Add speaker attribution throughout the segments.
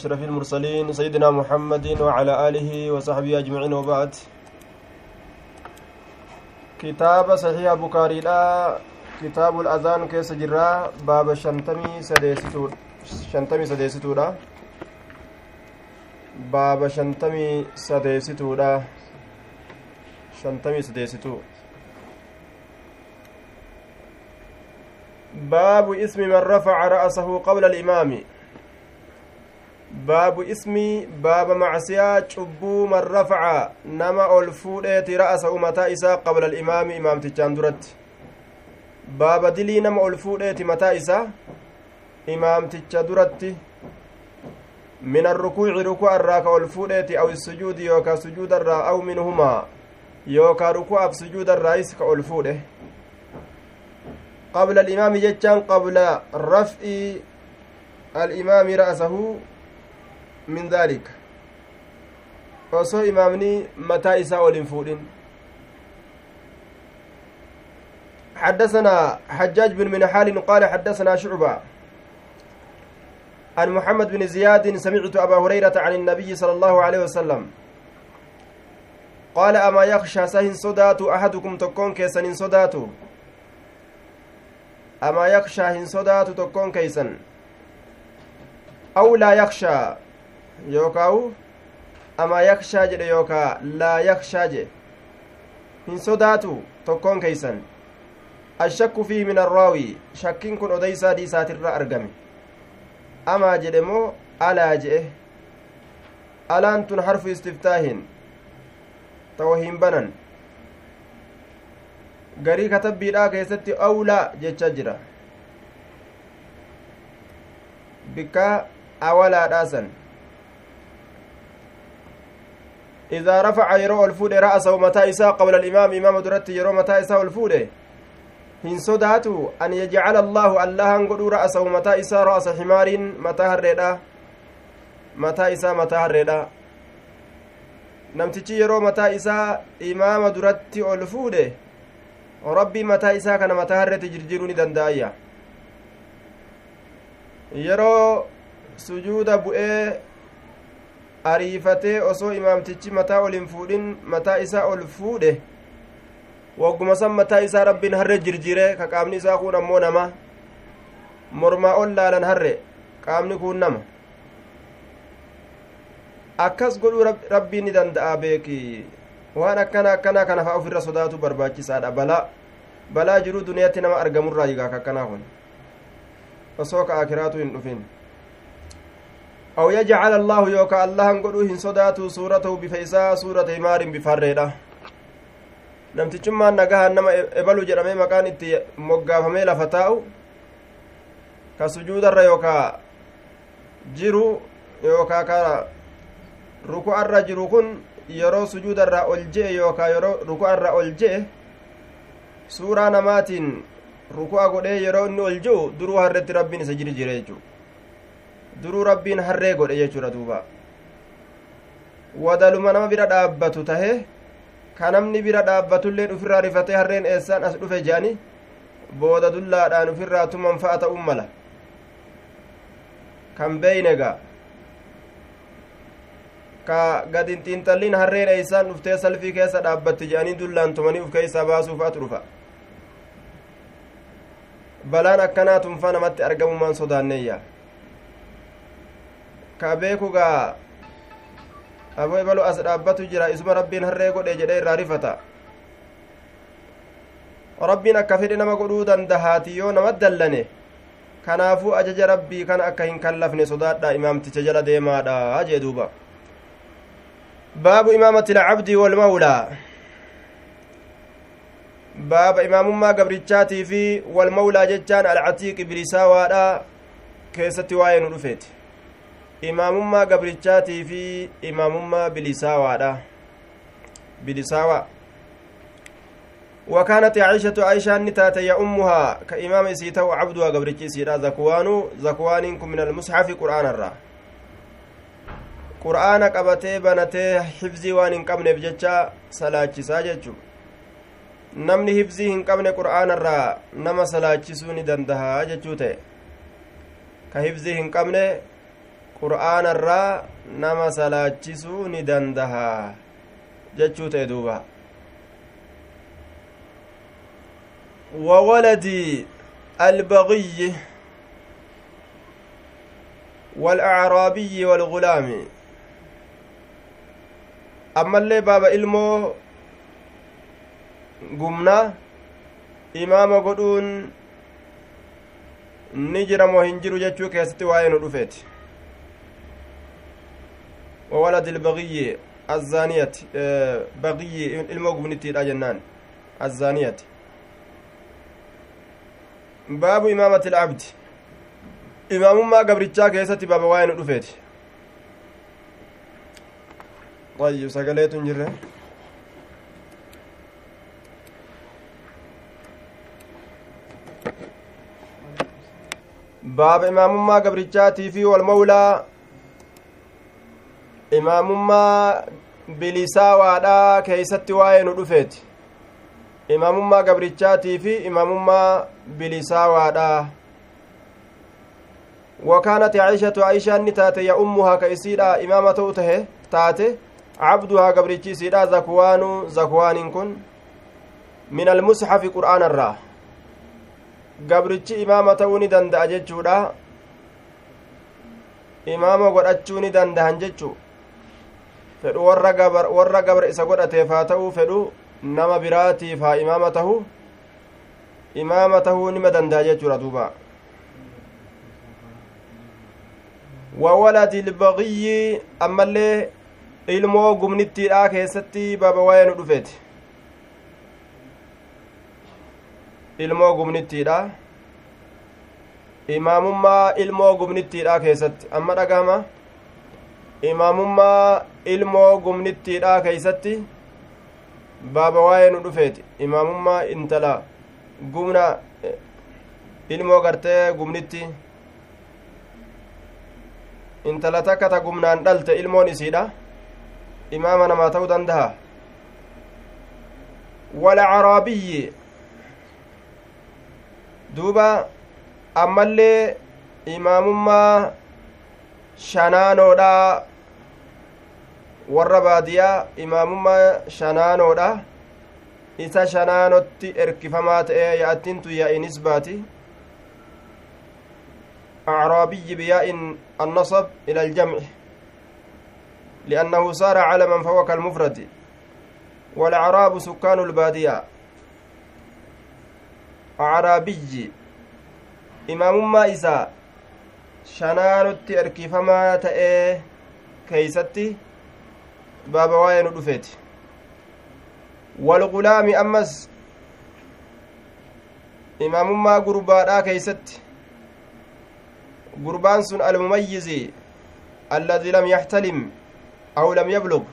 Speaker 1: أشرف المرسلين سيدنا محمد وعلى آله وصحبه أجمعين وبعد. كتاب صحيح بكاري لا كتاب الأذان كيس جرا باب شنتمي سديستو شنتمي سديستو لا. باب شنتمي سديستو لا. شنتمي سديستو. باب اسم من رفع رأسه قبل الإمام. Baabu ismii baaba macsiyaa cubbuu man rafaca nama ol fuudheeti ra'asa mataa isaa qabla alimaami imaamtichaan duratti baaba dilii nama ol fuudheeti mataa isaa imaamticha duratti min arrukuuci ruku'a irraa ka ol fuudheeti aw isujuudi yookaa sujuuda irraa aw minhumaa yookaa ruku'aaf sujuuda irraayis ka ol fuudhe qabla alimaami jechaan qabla raf'i alimaami ra'asahu min daalika osoo imaamni mataa isaa ol hin fuudhin حدثنا حجاج بن منحال قال حدثنا شعبة عن محمد بن زياد سمعت أبا هريرة عن النبي صلى الله عليه وسلم. قال أما يخشى سهن صدات أحدكم تكون كيسن صدات أما يخشى هن صدات تكون كيسن. أو لا يخشى yookaawu amaa yakshaa jedhe yookaa laa yakshaa jedhe hin sodaatu tokkoon keeysan ashakku fiihi min arraawi shakkiin kun odeysaa diisaatirra argame amaa jedhe moo alaa jedhe alaan tun harfu istiftaahin ta'o banan garii katabbiidhaa keessatti awlaa jecha jira bikka awalaadhaasan إذا رفع يرو الفود رأسه متى إساء قبل الإمام إمام درت يرو متى إساء الفود sodaatu an yajcala allaahu allahan godhuu ra'asahu mataa isaa ra'asa himaariin mataa harreedha mataa isaa mataa harreedha namtichi yeroo mataa isaa imaama duratti ol fuudhe rabbii mataa isaa kana mataa harreetti jirjiruu ni danda'ayya yeroo sujuuda bu'ee ariifatee osoo imaamtichi mataa ol hin fuudhin mataa isaa ol fuudhe wagguma san mataa isaa rabbiin harre jirjire ka qaamni isaa kun ammoo nama mormaa ol laalan harre qaamni kun nama. Akkas godhuu rabbiin ni danda'a beeki waan akkana akkanaa kana faa ofirra sodaatu barbaachisaadha. Balaa balaa jiruu duniyaatti nama argamurraa yigaa akkanaa kun. Osoo ka akiraatu hin dhufin أو يجعل الله يوكا الله قدو هن صداتو سورته بفيسا سورة همار بفريدة namtichummaan nagahan nama ebalu jedhamee maqaan itti moggaafamee lafa taa'u ka sujuudarra yookaa jiru yookaa ka ruku'arra jiru kun yeroo sujuudarraa ol je'e yookaa yeroo ruku'arra ol je'e suuraa namaatiin ruku'a godhee yeroo inni ol je'u duruu harretti rabbiin isa jiri jire jechuu duruu rabbiin harree godhe jechuudha duuba wadaluma nama bira dhaabbatu tahe ka namni bira dhaabbatullee ufirraa rifatee harreen eessaan as dhufe je'ani booda dullaadhaan ufirraa tuman fa'a ta'uun mala kan beeynega ka gad hin xiinxalliin harreen eeysaan dhuftee salfii keessa dhaabbatti je'anii dullaan tumanii uf keeysaa baasuu fa'atu dhufa balaan akkanaa tunfaa namatti argamumaan sodaanneeyya ka beeku gaa aboo ebalu as dhaabbatu jira isuma rabbiin harree godhe jedhe irraa rifata rabbiin akka fedhe nama godhuu dandahaati yoo nama dallane kanaafuu ajaja rabbii kana akka hin kallafne sodaadha imaamticha jala deemaadha jee duuba baabu imaamati ilcabdi walmawlaa baaba imaamummaa gabrichaatii fi walmawlaa jechaan alcatiiqi bilisaawaadha keessatti waa'ee nu dhufeeti imaamummaa gabrichaatii fi imaamummaa bilisaawaadha bilisaawa وكانت عائشة عائشة نتات يا أمها كإمام سيتو عبدها قبرتي سيرا زكوان زكوانكم من المصحف قرآن الرا قرآن قبتي بنتي حفظي وان قبن بججا سلاچي ساججو namni hibzii hin qabne qur'aana irraa nama salaachisuu ni dandaha jechuu ta'e ka hibzii hin qabne qur'aana irraa nama salaachisuu ni dandaha jechuu ta'e duuba. وولد البغي والأعرابي والغلام أما اللي بابا إلمو قمنا إمام قدون نجرم وهنجر جتشو كيستي وين رفيت وولد البغي الزانية بغي إلمو قمنتي جنان الزانية ilabdi imaamummaa gabrichaa keessatti baaba waa'ee nu dhufeeti ayyu sagaleetu hin jirre baaba imaamummaa gabrichaatii fi walmawlaa imaamummaa bilisaawaadhaa keeysatti waa'ee nu dhufeeti. Imaamummaa gabrichaatii fi imaamummaa bilisaawaadha. Wakaanat caishatu aishaan ni taate ya ummuhaa ka isiidha imaama ta'u tahe taate cabduhaa gabrichi isiidha zakwaanu zakwaanin kun min almusxafi qur'aana irraa gabrichi imaama ta'uu ni danda'a jechuudha. Imaama godhachuu ni danda'an jechu fedhu warra gabra isa godhateef haa ta'uu fedhu nama biraatiif haa imaama tahu imaama tahuu nima danda'a jechuudha duuba. Wawaladi ilbaqiyyi ammallee ilmoo gumnittiidha keessatti baaba waa'ee nu dhufeeti. Ilmoo gumnittiidha imaamummaa ilmoo gumnittiidha keessatti. Amma dhagahama imaamummaa ilmoo gumnittiidha keeysatti baaba waa'ee nu dhufeeti imaamummaa intala gumna ilmoo gartee gumnitti intala takka ta gumnaan dhalte ilmoon isiidha imaama namaa ta'uu dandaha walacaraabiyyi duuba ammallee imaamummaa shanaanoodha warra baadiyaa imaamummaa shanaanoodha isa shanaanotti erkifamaa ta'e yaa'attintu yaa'inis baati أعرابي بياء النصب إلى الجمع لأنه صار علما فهو كالمفرد والأعراب سكان البادية أعرابي إمام ما إسا شنانت أركفما تأي كيستي baaba waa'ee nu dhufeeti walgulaami ammas imaamummaa gurbaadhaa keeysatti gurbaan sun almumayyizi alladii lam yaxtalim aw lam yablug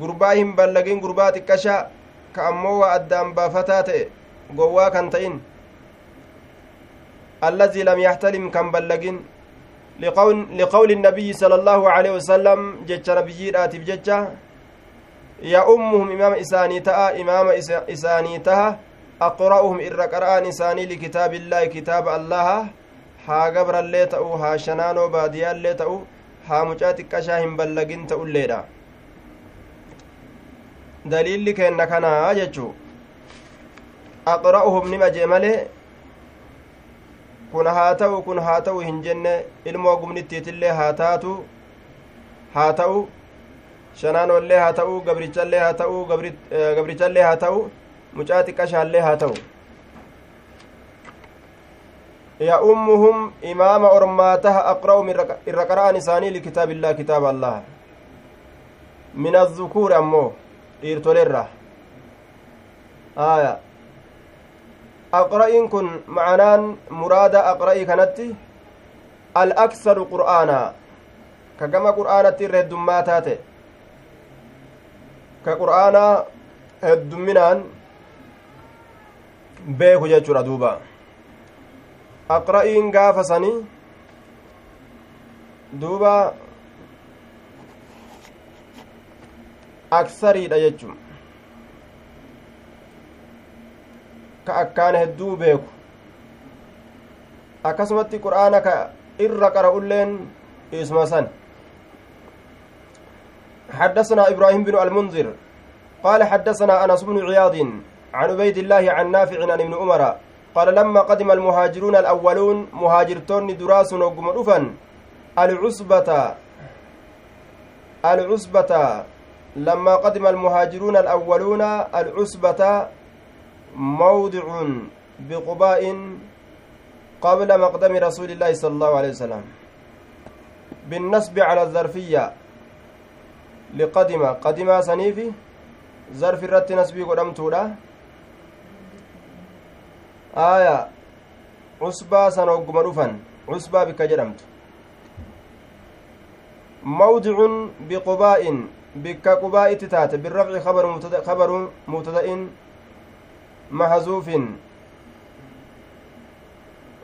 Speaker 1: gurbaa hin ballagin gurbaa xiqqasha ka ammoo waa addaan baafataa ta'e gowwaa kan ta'in alladii lam yaxtalim kan ballagin لقول النبي صلى الله عليه وسلم جتش نبيي راتب جتش يا أمهم إمام إساني تأ إمام إساني تها أقرأهم إر قرآن إساني لكتاب الله كتاب الله ها قبر اللي تأو ها شنانو باديا اللي تأو ها مجاتك كشاهم بلغين تأو الليلة دليل كأن كان جتشو أقرأهم نما جمله kun haa ta'u kun haa ta'u hin jenne ilmoo gumnittiitillee haa taatu haa ta'u shanaanollee haa ta'u gabrichallee haa ta'u gabrichallee haa ta'u mucaa xiqqashaallee haa ta'u يأمهم إمام أرماتها أقرأ من الرقران إساني لكتاب الله كتاب الله من الذكور أمو إيرتوليرا آية macanaan muraada aqra'ii kanatti al-aksaru qur'aanaa ka gama qur'aanatti irra heddummaa taate ka qur'aanaa heddumminaan beeku jechuudha duuba aqra'iin gaafa sanii duuba aksariidha jechuun ka akkaan hedduu beeku. Akkasumatti qur'aana ka irra qara'ulleen isuma san. حدثنا إبراهيم بن المنذر قال حدثنا أنس بن عياض عن عبيد الله عن نافع عن ابن عمر قال لما قدم المهاجرون الأولون مهاجرتون دراس وقم العصبة العصبة لما قدم المهاجرون الأولون العصبة موضع بقباء قبل مقدم رسول الله صلى الله عليه وسلم. بالنسب على الظرفية. لقدم قدم سنيفي. ظرف الرت نسبي قدمتولا آية. عصبة سنوقم رفن. عصبة بك جرمت. موضع بقباء. بك قباء تتات. بالرفع خبر مبتدأ خبر مبتدأ. محذوف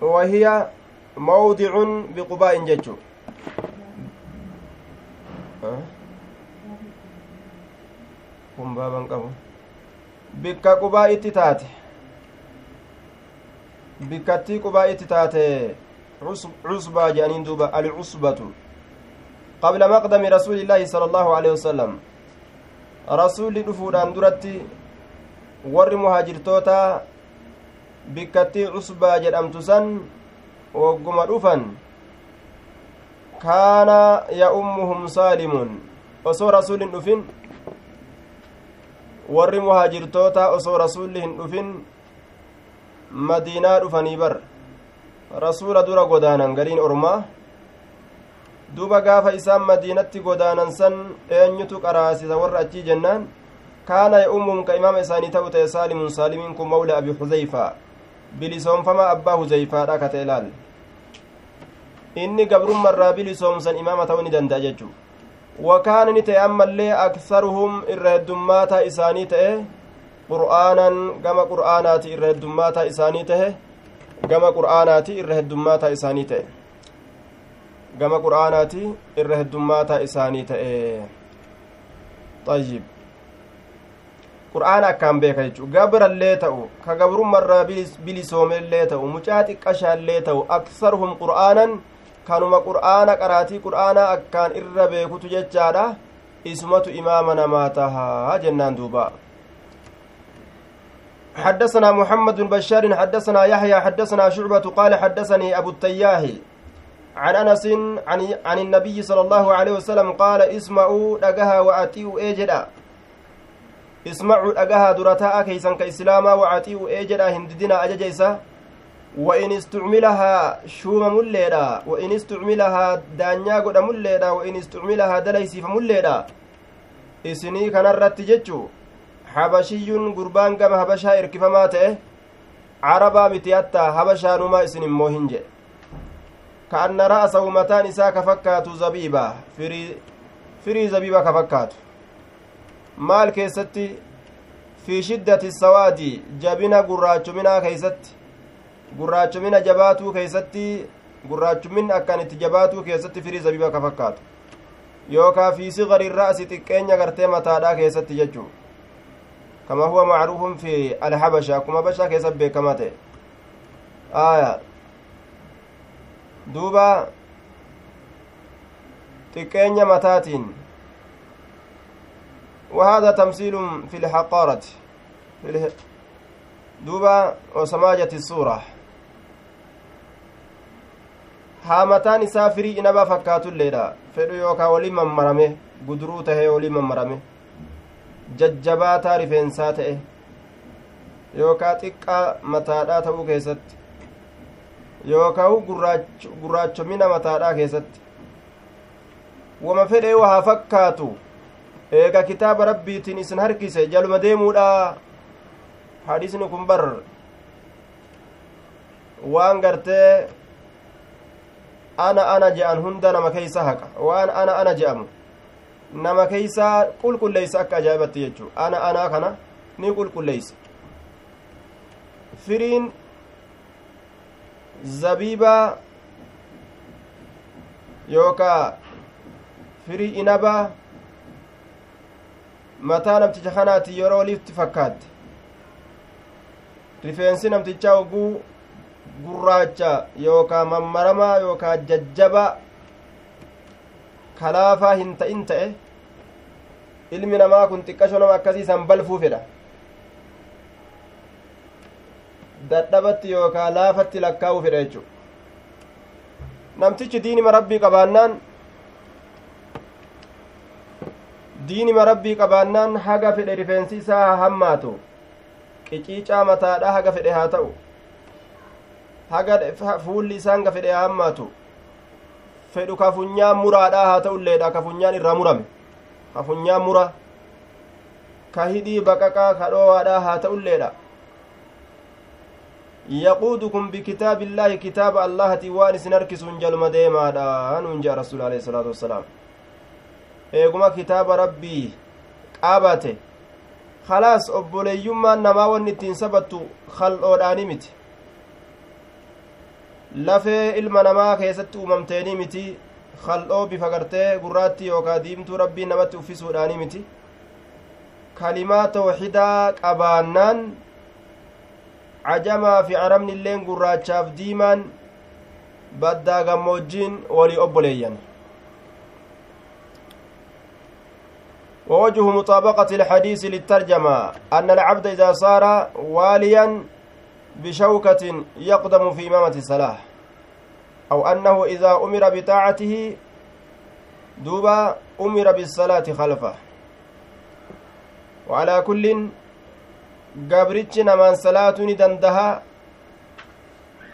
Speaker 1: وهي موضع بقباء ججو kun baaban qabu bikka qubaa itti taate bikkattii qubaa itti taate cusbaa jedhaniin duuba alcusbatu qabla maqdami rasuuli illaahi sala allaahu alehi wasalam rasuulli dhufuudhaan duratti warri muhaajirtoota bikkattii cusbaa jedhamtu san wogguma dhufan kaana ya'ummuhum saalimun osoo rasuulin dhufin warri muhaajirtoota osoo rasuulli hin dhufin madiinaa dhufanii bar rasuula dura godaanan gariin ormaa duba gaafa isaan madiinatti godaanan san eenyutu qaraasisa warra achii jennaan kaana ya'ummuhum ka imaama isaanii ta'u ta'e saalimun saalimiin kun mawla abi huzeyfaa bilisoomfama abbaa huzeyfaadha ka ta'e laal inni gabrummarraa bilisoomsan imaama ta'uu ni danda'a jechuu wakaana ni ta'e ammallee aksaruhum irra heddummaata isaanii ta'e qur'aanan gama qur'aanaati irra heddummaata isaanii ta'e gama qur'aanaati irra heddummaata isaanii ta'e gama qur'aanaati irra heddummaata isaanii ta'e ayyib qur'aana akkaan beeka jechuu gabrallee ta'u ka gabrummarraa bilisoomellee ta'u mucaa xiqqashaallee ta'u aksaruhum qur'aanan kanuma qur'aana qaraatii qur'aanaa akkaan irra beekutu jechaadha isumatu imaama namaa tahaa jennaan duuba حدثنا محمد بن بشار حدثنا يحيى حدثنا شعبة قال حدثني أبو التياه عن أنس عن, عن النبي صلى الله عليه وسلم قال اسمعوا دقها وأتيوا إيجدا اسمعوا دقها درتاء كيسا كإسلاما وأتيوا إيجدا هنددنا أججيسا. وإن استعملها شوم مليدا. وإن استعملها دانيا قد مليدا. وإن استعملها دليسي فمليدا. إسني كان الرت جتشو حبشي قربان كما حبشا إركفما تئه عربا متياتا حبشا نما إسن موهنج كأن رأسه متان إسا كفكات زبيبا. فري فري زبيبا كفكات maal keessatti fi shiddati sawaadi jabina gurraachuminaa keessatti gurraachumina jabaatuu keeysatti gurraachumin akkan itti jabaatuu keessatti firii zabiba ka fakkaatu. Yookaa fi sigari ra'si xiqqeenya gartee mataadhaa keessatti jechuu kama huwa macruufun fi alhabasha akkuma habashaa keessatti beekamaa ta'e. Aya duuba xiqqeenya mataatiin وهذا تمثيل في الحقارة دوبا وسماجة الصورة haamataan isaa firii inabaa fakkaatulleedha fedhu yookaa waliin mammarame guduruu tahee waliin mammarame jajjabaataa rifeensaa ta'e yookaa xiqqaa mataadhaa ta'uu keessatti yookaa gurraachomina mataadhaa keessatti wama fedhee wahaa fakkaatu eega kitaaba rabbiitiin isin harkise jaluma deemuudha hadisni kun bar waan gartee ana ana je'an hunda nama keeysa haqa waan ana ana je'amu nama keeysaa qulqulleeysa akka ajaa'ibatti jechuu ana anaa kana ni qulqulleeysa firiin zabiibaa yookaa firii inabaa mataa namticha kanaati yeroo lifti fakkaatte rifeensi namtichaa oguu gurraacha yookaa mammaramaa yookaa jajjaba kalaafaa hin ta'in ta'e ilmi namaa kun xiqqasho nama akkasiisan balfuu fedha dadhabatti yookaa laafatti lakkaa'uu fedha jechu namtichi diinima rabbii qabaannaan diinima rabbii qabaannaan haga fedhe rifeensi isaa haa hammaatu qiciicaa mataadha haga fedhe haa ta'u haga fuulli isaan ga fedhe haa hammaatu fedhu kafunyaan muraadha haa ta'ulleedha kafunyaan irraa murame kafunyaan mura ka hidhii baqaqaa ka dhowaadha haa ta'ulleedha yaquudukum bikitaabi illaahi kitaaba allahati waan isin harkisuun jaluma deemaadha nuun jea rasuul alehi salaatu wassalaam eeguma kitaaba rabbii qaabate khalaas obboleeyyummaan namaa wanni ittiin sabattu kaldhoodhaani miti lafee ilma namaa keessatti uumamteenii miti kaldhoo bifa gartee gurraatti yookaa diimtuu rabbii namatti uffisuudhaani miti kalimaa tawxidaa qabaannaan cajamaa fi arabni illeen gurraachaaf diimaan baddaa gammoojjiin walii obboleeyyan ووجه مطابقة الحديث للترجمة أن العبد إذا صار واليا بشوكة يقدم في إمامة الصلاة أو أنه إذا أمر بطاعته دوبا أمر بالصلاة خلفه وعلى كل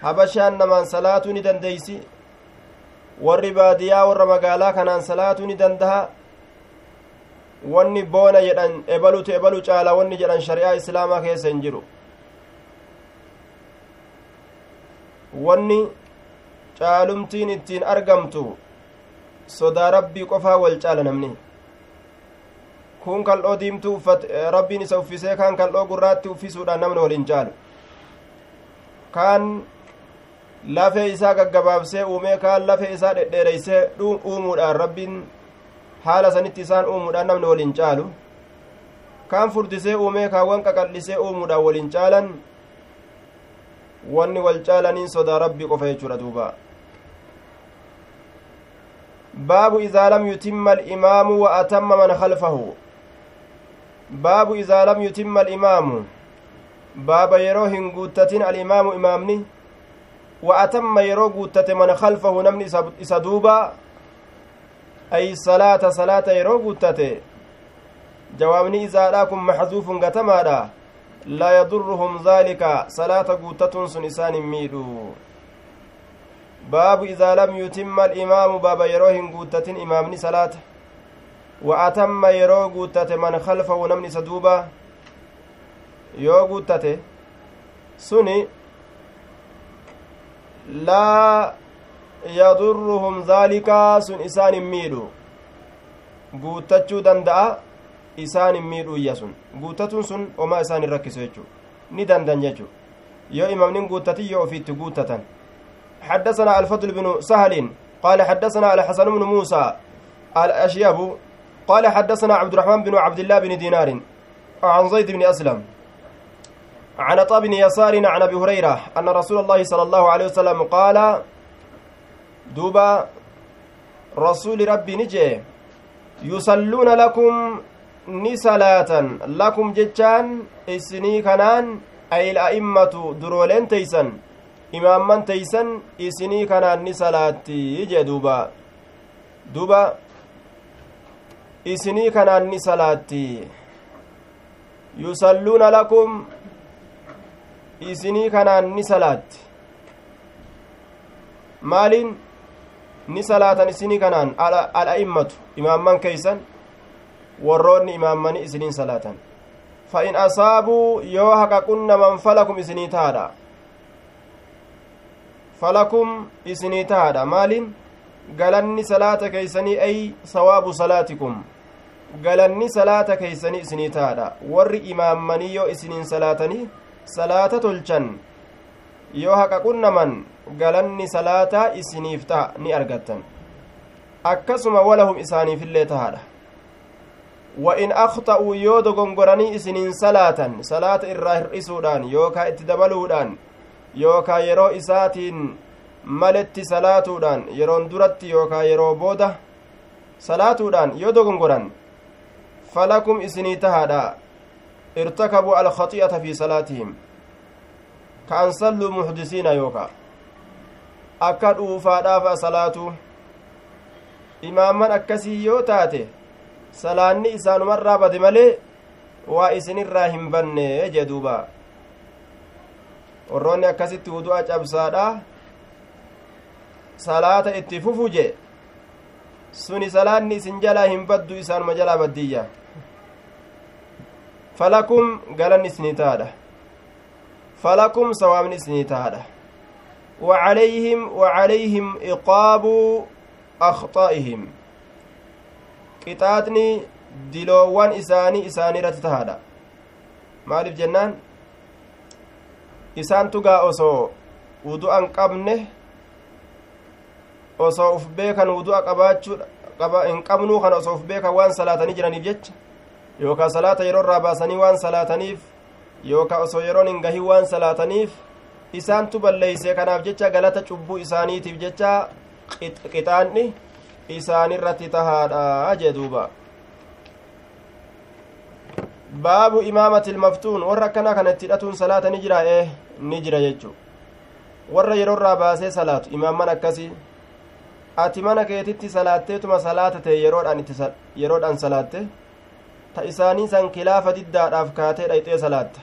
Speaker 1: habashaan namaan salaatuu ni dandeeysi warri baadiyaa warra magaalaa kanaan salaatuu ni dandaha wanni boona jedhan ebalutu ebalu caala wanni jedhan shari'aa islaamaa keessa hin jiru wanni caalumtiin ittiin argamtu sodaa rabbii qofaa wal caala namni kun kal'oo diimtuu rabbiin isa uffisee kaan kal'oo gurraatti uffisuudhaan namni waliin caalu kaan lafee isaa gaggabaabsee uumee kaan lafee isaa dhedheereysee uumuudhaan rabbiin haala sanitti isaan uumuudhaan namni waliin caalu kaan furdisee uumee kaawwan qaqallisee uumuudhaan waliin caalan wanni wal caalaniin sodaa rabbii qofa jechuudha duuba baabu idaa lam yutimma alimaamu wa atamma man khalfahu baabu idaa lam yutimma alimaamu baaba yeroo hin guuttatin alimaamu imaamni wa atamma yeroo guuttate man khalfahu namni isa duuba izaadhaa kun maxduufun gatamaadha laa yadurruhum dhaalika salaata guuttatun sun isaan hin miidhu baabu idaa lam yutimma alimaamu baaba yeroo hin guuttatin imaamni salaata wa atamma yeroo guuttate man khalfahu namni isa duuba yoo guuttate suni laa yadurruhum dhaalika sun isaan hin miidhu guuttachuu danda'a isaan hin miidhuyya sun guuttatuun sun omaa isaan hin rakkisu jechuu ni dandan jechuu yoo imamnin guuttatin yoo ofiitti guuttatan حدثنا الفضل بن سهل قال حدثنا الحسن بن موسى الأشياب قال حدثنا عبد الرحمن بن عبد الله بن دينار عن زيد بن أسلم عن عطاء بن يسار عن أبي هريرة أن رسول الله صلى الله عليه وسلم قال دوبا رسول ربي نجي يصلون لكم ni salaatan lakum jechaan isinii kanaan ayil a'immatu durooleen teeysan imaamman teeysan isinii kanaan ni salaatti jee duuba duuba isinii kanaan ni salaatti yusalluuna lakum isinii kanaan ni salaatti maaliin ni salaatan isinii kanaan al'a'immatu imaamman keeysan warroonni imaammanii isiniin salaatan fa in asaabuu yoo haqaqunnaman falakum isinii tahaadha falakum isinii tahaadha maaliin galanni salaata keeysanii ay sawaabu salaatikum galanni salaata keeysanii isinii tahaadha warri imaammanii yoo isiniin salaatanii salaata tolchan yoo haqaqunnaman galanni salaataa isiniif taha ni argattan akkasuma walahum isaaniifillee tahaadha وإن أخطأوا يود غنغراني إسنين صلاة صلاة إراه الرئيسودان يوكا اتدبلودان yookaa yeroo isaatiin maletti salaatuudhaan yeroon duratti yookaa yeroo booda salaatuudhaan yoo dogongoran falakum isinii tahaadha irtakabuu alkhaxi'ata fi salaatihim ka an salluu muhdisiina yookaa akka dhuufaadhaaf salaatu imaamman akkasii yoo taate salaanni isaanumarraa bade malee waa isinirraa hin banne jee duuba. Warroonni akkasitti wudu'a cabsaadha salaata itti fufu je suni salaanni isin jalaa hin baddu isaanuma jalaa baddiyya. Falakum galanni isinii taadha falakum sawaabni isinii taadha وعليهم وعليهم إقاب أخطائهم qixaaxni diloowwan isaanii isaanii irratti tahaadha maaliif jennaan isaan tugaa osoo wudu'an qabne osoo uf beekan wudu'a qabaachuu hin qabnuu kana osoo uf beekan waan salaatanii jiraniif jecha yookaa salaata yeroo irraa baasanii waan salaataniif yookaa osoo yeroon hin gahin waan salaataniif isaantu balleeyse kanaaf jecha galata cubbuu isaaniitiif jecha qixaanni isaanirratti tahaadha jee duuba. Baabu imaamati ilmaftuun warra akkanaa kana itti hidhatuun salaata ni jira ee ni jira jechu warra yeroo irraa baasee salaatu imaamman akkasii ati mana keetitti salaatteetuma salaata ta'e yeroodhaan salaatte ta isaanii san kilaafa diddaadhaaf kaatee dhayxee salaatta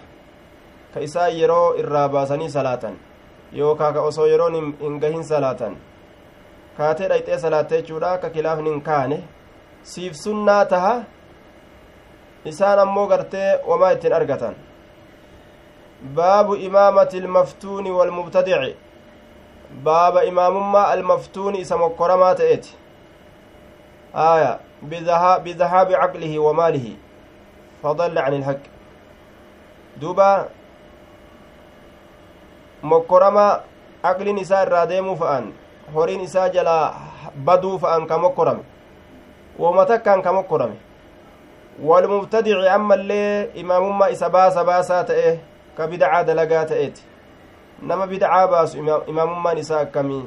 Speaker 1: salaatan yookaa ka osoo yeroon hin gahin salaatan kaatee dhayxee salaatte jechuudha akka kilaafni hin kaane siif sunnaa taha isaan ammoo gartee wamaa ittiin argatan baabu imaamati ilmaftuuni walmubtadici baaba imaamummaa almaftuuni isa mokkoramaa ta'eeti aya bidahaabi caqlihi wa maalihi fadalla can ilhaqi duuba mokkorama aqlin isaa irraa deemuu fa'an horiin isaa jalaa baduu fa'an ka mokkorame woma takkaan ka mokkorame walmubtadici ammallee imaamummaa isa baasa baasaa ta'e ka bidacaa dalagaa ta'eeti nama bidacaa baasu imaamummaan isaa akkamii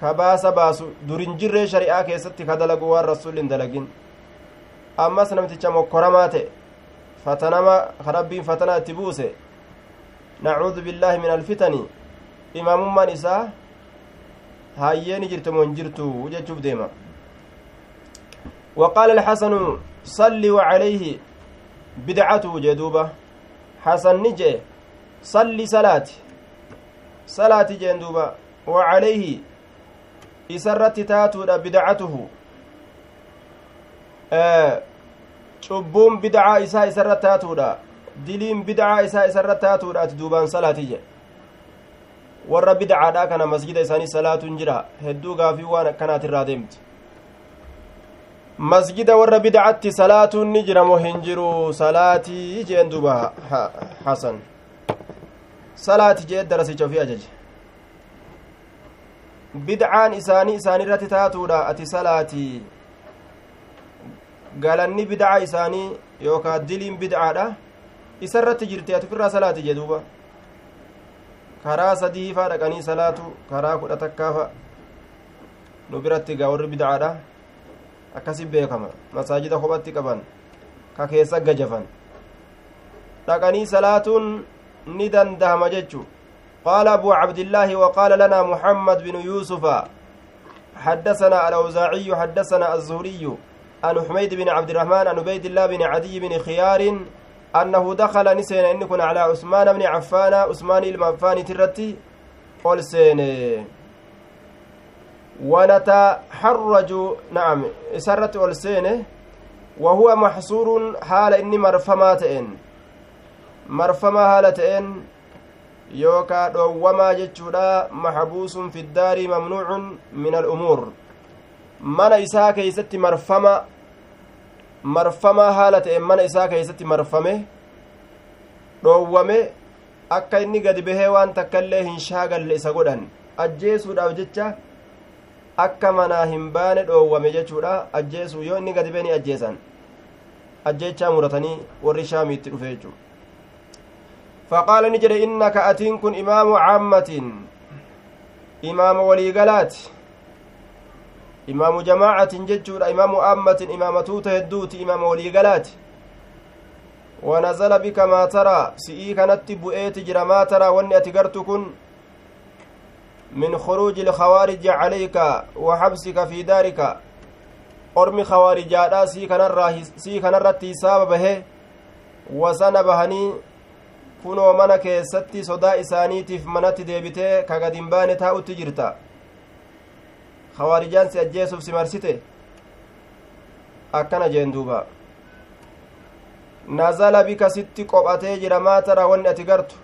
Speaker 1: ka baasa baasu durin jirree shari'aa keessatti ka dalagu waan rasulli hin dalagin ammas namticha mokkoramaa ta'e fatanama ka rabbiin fatanaa itti buuse nacuudu billaahi min alfitani imaamummaan isaa haayyeeni jirte moo hin jirtu jechuuf deema وقال الحسن صلي وعليه بدعته جدوبة حسن نجي صلي صلاة صلاة جندوبة وعليه إسرت تاتو بدعته آه cubbuun bidacaa isaa isarra taatuudha diliin bidacaa isaa isarra taatuudha ati duubaan salaati jedhe warra bidacaadha kana masjida isaanii salaatuun jira hedduu gaafii waan akkanaati irraa deemti masjida warra bidacatti salaatuun ni jira moo hin jiru salaatii jeen duuba hasan salaati jee darasicha ofii ajaje bidcaan isaanii isaanirratti taatuudha ati salaatii galanni bidca isaanii yookaa diliin bidcaadha isa irratti jirti ati ofirraa salaati jee duuba karaa sadiifaa dhaqanii salaatu karaa kudha takkaafa nu biratti gaa warri bidcaadha akkasi beekama masaajida kophatti qaban ka keessa gajafan dhaqanii salaatuun ni dandahama jechu قال أبو عبد الله وقال لنا محمد بن يوسف حدثنا الأوزاعي حدثنا الزهري عن حميد بن عبد الرحمن عن عبيد الله بن عدي بن خيار أنه دخل نسين إن كن على عثمان بن عفان عثمان المعفان ترتي قل سين ونتحرج نعم سرت قل سين وهو محصور حال إني مرفماتين مرفما هالتين yookaa dhoowwamaa jechuudha maxbuusun fi daarii mamnuucun min al'umuur mana isaa keeysatti marfama marfamaa haala ta'e mana isaa keeysatti marfame dhoowwame akka inni gadi bahee waan takkaillee hin shaagalle isa godhan ajjeesuudhaaf jecha akka manaa hin baane dhoowwame jechuudha ajjeesuu yoo inni gadi bee ni ajjeesan ajjeechaa muratanii warri shaamiitti dhufe jechuudha faqaala ni jedhe innaka atiin kun imaamu caammatin imaama waliigalaati imaamu jamaacatin jechuudha imaamu aammatin imaamatuuta hedduuti imaama waliigalaati wanazala bika maa taraa si'ii kanatti bu'eeti jira maa taraa wanni ati gartu kun min khuruuji ilkhawaariji calayka wa xabsika fi daarika ormi khawaarijaadha sii kanarratti hisaaba bahe wasana bahanii kunoo mana keessatti sodaa isaaniitiif manatti deebitee ka gad hin baane taa'utti jirta khawaarijaan si ajjeesuuf si marsite akkana jeen duuba nazala bika sitti qophatee jira maa tara wanni ati gartu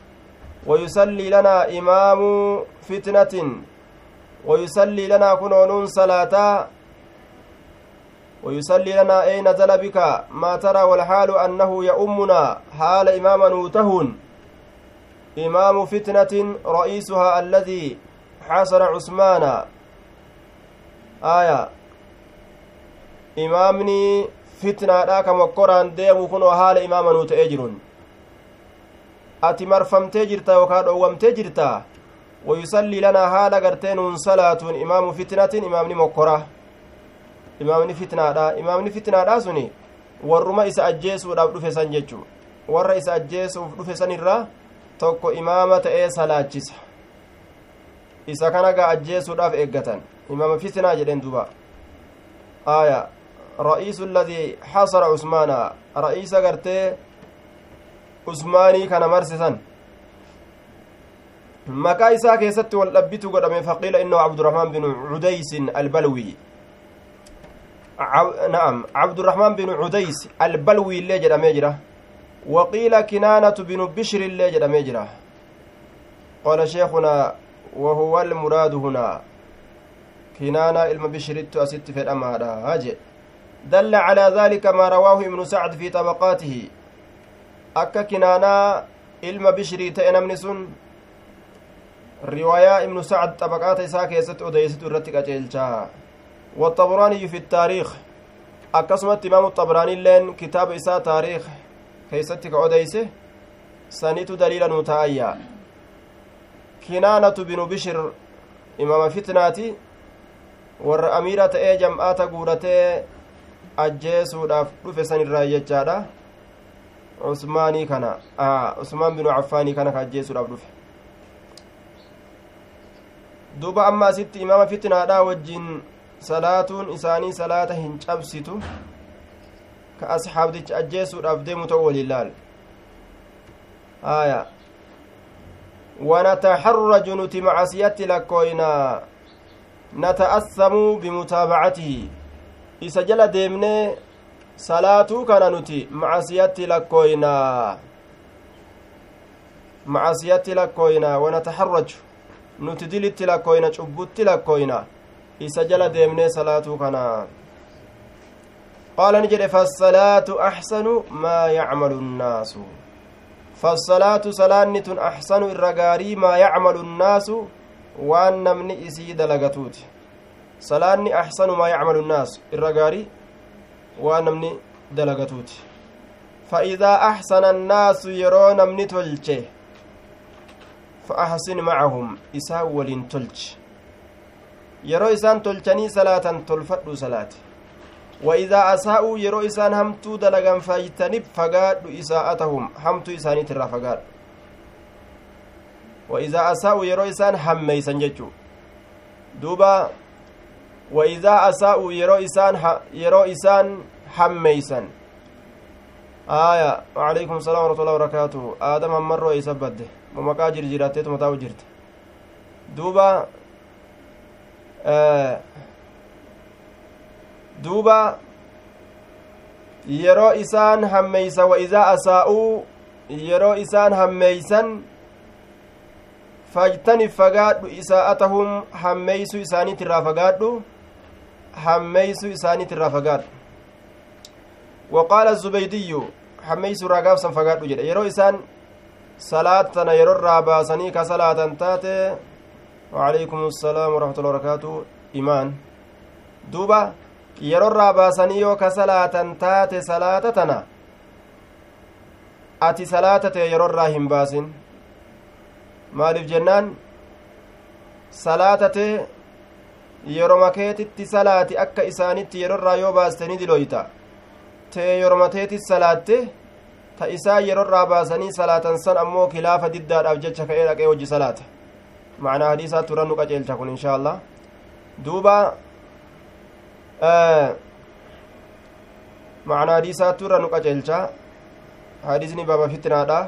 Speaker 1: wayusallii lanaa imaamu fitnatin wayusallii lanaa kunoonuun salaataa ويصلي لنا أي نزل بك ما ترى والحال أنه يؤمنا حال إماما نوتهن إمام فتنة رئيسها الذي حاصر عثمان aya. Imaamni fitnaadha ka mokkoraan deemu kunoo haala imaama nuu ta'ee jirun? Ati marfamtee jirta yookaa dhowwamtee jirta wayusallii lanaa haala gartee nuun salaatuun imaamu fitnatin imaamni mokkora? Imaamni fitnaadha imaamni fitnaadha sun warruma isa ajjeesuudhaaf dhufe san jechu. Warra isa ajjeesuuf dhufe san irra tokko imaama ta'ee salaachisa. Isa kana gaa ajjeesuudhaaf eeggatan. Imaama fitnaa jedhen duba aya ra'iisu alladii xasara cusmaana ra'iisa gartee usmaanii kana marsisan maqaa isaa keessatti wal dhabbitu godhame faqiila innahu cabdurahmaan binu cudaysin albalwi نعم عبد الرحمن بن عديس البلوي اللي جرى جرا وقيل كنانة بن بشر اللي جرى جرا قال شيخنا وهو المراد هنا كنانة علم بشر أست في الأمارة هاجئ دل على ذلك ما رواه ابن سعد في طبقاته أكا كنانا علم بشري تأنمن سن رواية ابن سعد طبقات إساء كيست أديست الرتك أجيلشا والطبراني في التاريخ imaamu xabraaniilleen kitaaba isaa taariikh keeysatti ka odeyse sanitu daliila nuu taa'ayya kinaanatu binu bishir imaama fitnaati. Warra amiira ta'ee jam'aata guudhatee ajjeesuudhaaf dhufe san irraa jechaadha usmaanii kana usmaan binu affaanii kana ka ajjeesuudhaaf dhufe duba amma asitti imaama fitnaadha wajjin salaatuun isaanii salaata hin cabsitu ka asxaabdicha ajjeesuudhaaf deemu ta'u waliin laal aya ونتحرج نتي معصيتي لكوينا nata'assamuu bimutaabacatihi isa jala deemne salaatuu kana nuti macasiyatti lakkooynaa macasiyatti lakkooynaa wanataxarraju nuti dilitti lakkooyna cubbutti lakkooyna isa jala deemne salaatuu kana. Qaala ni jedhe fassalaatu axsanu maa yacmalu nnaasu. Fassalaatu salaanni tun axsanu irra gaarii maa yacmalu nnaasu waan namni isii dalagatuuti salaanni axsanu maa yacmalu nnaas irra gaarii waan namni dalagatuuti فإذا أحسن الناس yeroo namni tolche فأحسن معهم isaa waliin tolche yeroo isaan tolchanii salaatan tolfadhu salaate وإذا أساءوا isaan hamtuu dalagan faayitaniif fagaadhu isaa'atahum hamtuu isaaniit irraa fagaadhu وإذا أساءوا yeroo isaan hammeysan jechuu duuba وإذا أساءوا يرو إسان يرو إسان حميسا آية وعليكم السلام ورحمة الله وبركاته. آدم هم مرة يسبد ومكا جرجيراتي تمتاو جرت دوبا آه دوبا yeroo isaan hammeysa waidaa asaa'uu yeroo isaan hammeysan isaa'atahum hammeysu isaaniit irraa fagaadhu hammeeysu isaaniit irraa fagaadhu waqaala zubaydiyu hammeeysu irraa gaafsan fagaadhu jedhe yeroo isaan salaat tana yeroo irraa baasanii ka salaatan taate وعليكم السلام ورحمة الله وبركاته إيمان دوبا yeroo irraa baasanii yoo ka salaatan taate salaata tana ati salaata ta'e yerorraa hin baasin maaliif jennaan salaata ta'e yeroma keetitti salaati akka isaanitti yerorraa yoo baaste ni diloyta ta'e yeroma teetis salaatte ta isaa yerorraa baasanii salaatan san ammoo kilaafa diddaadhaaf jecha ka'ee dhaqee hojii salaata macnaa hadiisaa turan nu qaceelcha kun inshaa allah duuba macnaa hadiisaa turra nu qaceelcha hadiisni baaba fitnaadha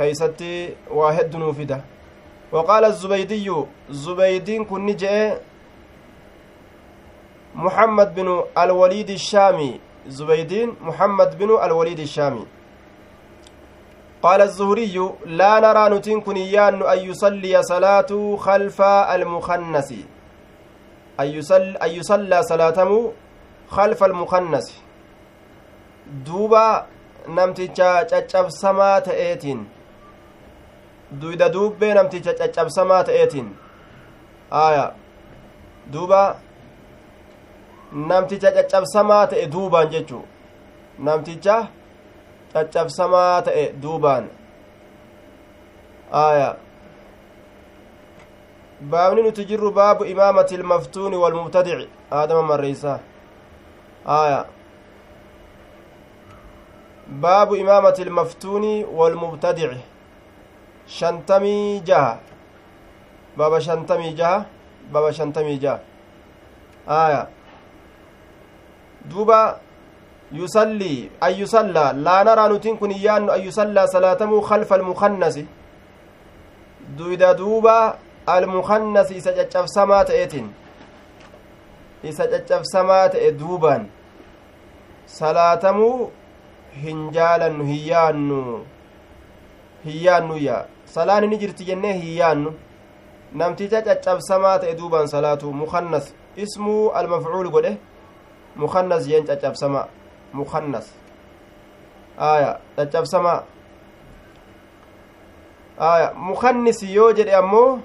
Speaker 1: keeysatti waa heddu nuu fida وقال الزبيدي زبيدين كن جاء محمد بن الوليد الشامي زبيدين محمد بن الوليد الشامي قال الزهري لا نرى نتين كنيان أن يصلي صلاة خلف المخنس أن يصلى, أن يصلى صلاته خلف المخنس دوبا namticha caccabsamaa ta'eetiin. Duyda duubbee namticha caccabsamaa ta'eetiin aya duuba namticha caccabsamaa ta'e duubaan jechuu namticha caccabsamaa ta'e duubaan aya baabni nuti jirru baabu imaamati ilmaftuuni walmubtadici aadama marreeysaa aya baabu imaamati ilmaftuuni walmubtadici shantamii jaha baaba shantamii jaha baaba shantamii jaha aya duuba yusallii an yusallaa laa naraa nutiin kun iyyaannu an yusallaa salaatamuu khalfa almukannasi duyda duuba almukannasi isa caccabsamaa ta'eetin isa caccabsamaa ta'e duubaan salaatamuu hin jaalannu hin yaannu hin yaannuyya salaan ni jirti jennee hin yaannu namticha caccabsamaa ta'e duubaan salaatu mukannas ismuu almafcuul godhe mukannas jeen caccabsamaa mukannas aya caccabsamaa aya mukannis yoo jedhe ammoo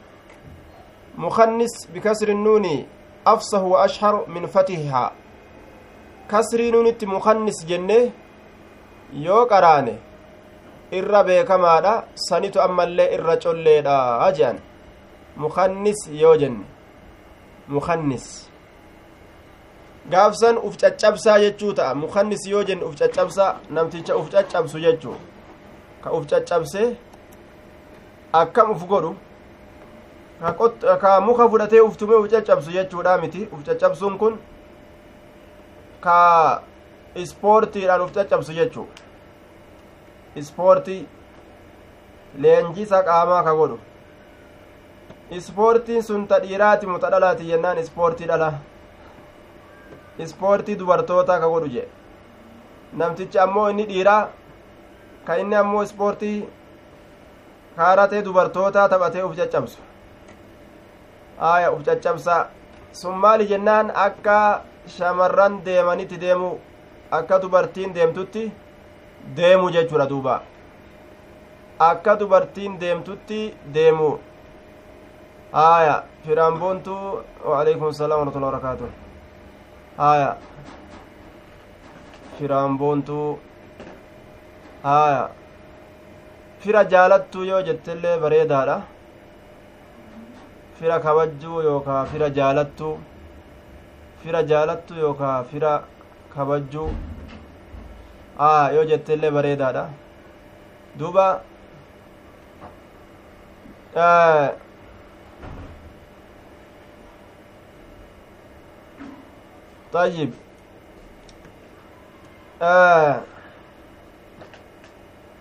Speaker 1: mukannis bikasri nuuni afsahu wa ashharu min fatihihaa kasrii nuunitti mukannis jenne yoo qaraane irra beekamaadha sanitu ammallee irra colleedha jean mukannis yoo jenne mukannis gaafsan uf caccabsaa jechuu ta'a mukannis yoo jenne uf caccabsaa namticha uf caccabsu jechuu ka uf caccabse akkam uf godhu ka muka fudhatee uftume uf caccabsu jechuudha miti uf caccabsuun kun ka ispoortiidhaan uf caccabsu jechuu ispoortii leenjisa qaamaa ka godhu ispoortiin sun ta dhiiraati mu ta dhalaati jennaan ispoortii dhala ispoortii dubartootaa ka godhu jee namtichi ammoo inni dhiiraa ka inni ammoo ispoortii kaaratee dubartootaa taphatee uf caccabsu aya uf caccabsaa sun maali jennaan akka shamarran deemanitti deemu akka dubartiin deemtutti deemu jechuudha duuba akka dubartiin deemtutti deemu aya firaanboontu waalaikum salaam warahmatullahi wabarakaatu aya firaanboontu aya fira jaalattuu yoo jettellee bareedaadha fira kabajjuu yookaa fira jaalattuu fira jaalattuu yookaa fira kabajjuu aa yoo jettellee bareedaadha duuba طيب آه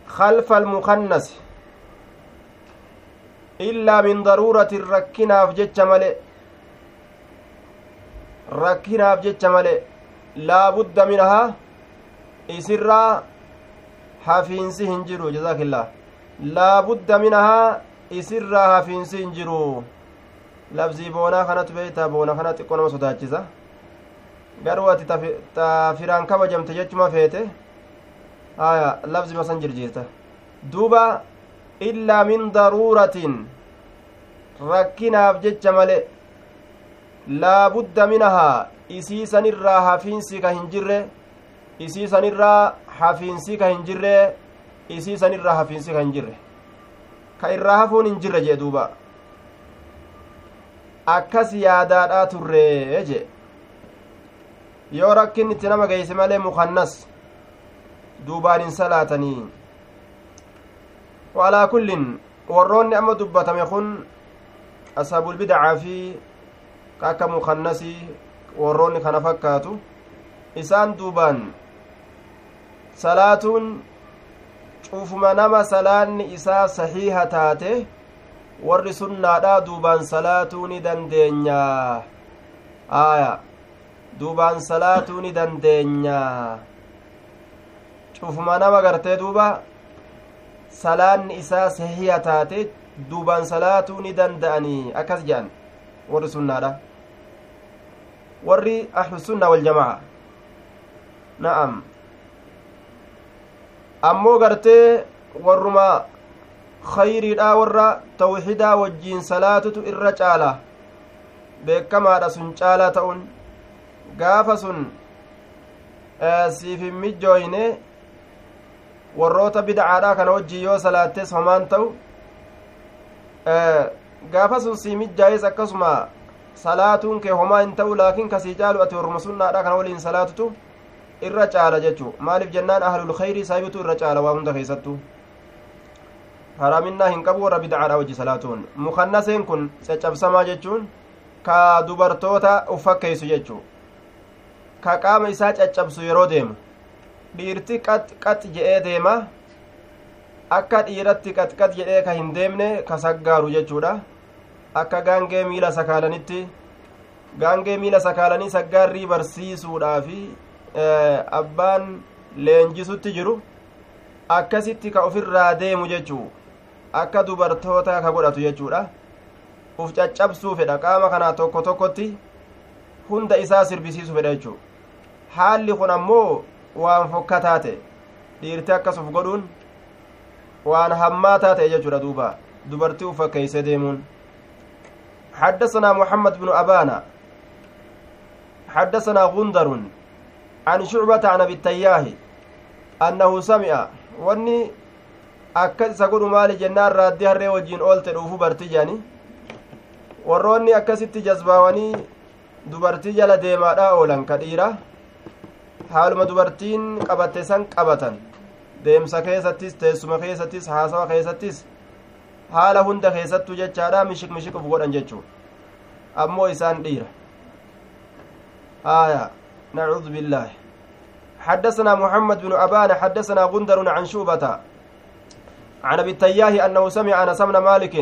Speaker 1: خلف المخنث إلا من ضرورة ركناف جتش ملئ ركناف جتش ملئ لا بد منها isirraa hafiinsi hin jiru jazaakillah laa budda minahaa isirraa hafiinsi hin jiru labzii boonaa kanatu beeytaa boona kana xiqqoo nama sodaachisa garuu ati ta firaan kabajamte jechuma feete aya labzi masan jirjiirta duuba illaa min daruuratin rakkinaaf jecha male laa budda minahaa isii sanirraa hafiinsi ka hin jirre isii sanirraa hafiinsi ka hin jirre isii san irraa hafiinsi kan jirre. Ka irraa hafuun hin jirre jee duuba. Akkas yaadaadhaa turree jee. Yoo rakkin itti nama geeyse malee mukannas duubaan hin salaatanii waalaa kullin warroonni amma dubbatame kun asaabulbidacaa fi akka mukannasii warroonni kana fakkaatu isaan duubaan salaatuun cufuma nama salaanni isaa sahiiha taate warri sunnaadha duubaan salaatuu ni dandeenya. Aya duubaan salaatuu ni dandeenya. Cufuma nama gartee duuba salaanni isaa sahiiha taate duubaan salaatuu ni danda'anii. Akkas jedhan warri sunnaadha. Warri ahlu sunna waljamaa na'am ammoo gartee warruma khayriidha warra tawxidaa wajjiin salaatutu irra caala beekamaadha sun caalaa ta'un gaafa sun siif hin mijjooyne warroota bidcaadha kana wajjii yoo salaattes homaan ta'u gaafa sun sii mijjaayes akkasuma salaatuun kee homaa hin ta'u laakiin kasii caalu ati warruma sunnaadha kana waliin salaatutu irra caala jechuu maaliif jennaan ahlul khayrii saahibitu irra caala waa hunda keessattu? Haraaminaa hin qabu warra bidcaadha wajji salaatuun. Mukannaseen kun caccabsamaa jechuun ka dubartoota uffakkeeysu jechuu ka qaama isaa caccabsu yeroo deemu. Dhiirti qax qax je'ee deema. Akka dhiiratti qaxqax jedhee ka hin deemne ka saggaaru jechuudha. Akka gaangee miila sakaalanitti gaangee miila sakaalanii saggaarrii barsiisuudhaafi abbaan leenjisutti jiru akkasitti ka ofirraa deemu jechuu akka dubartoota ka godhatu jechuudha uf caccabsuu fedha qaama kanaa tokko tokkotti hunda isaa sirbisiisu fedha jechuu haalli kun ammoo waan fokkataa ta'e dhiirti akkas uf godhuun waan hammaataa ta'e jechuudha duuba dubartii uf fakkeeysee deemuun حدثنا محمد بن أبانا حدثنا غندر عن شعبة عن أبي التياه أنه سمع واني akka isa godhu maali jennaan raaddii harree wajjiin oolte dhuufu barti jedhani warroonni akkasitti jazbaawanii dubartii jala deemaadhaa oolan ka dhiira haaluma dubartiin qabatte san qabatan deemsa keessattis teessuma keessattis haasawa keessattis haala hunda keessattuu jechaadha mishik mishik uf godhan jechuu ammoo isaan dhiira haya nacuudu billaahi حدثنا محمد بن أبان حدثنا غندر عن شوبة. عن أبي التياه أنه سمع أنس بن مالك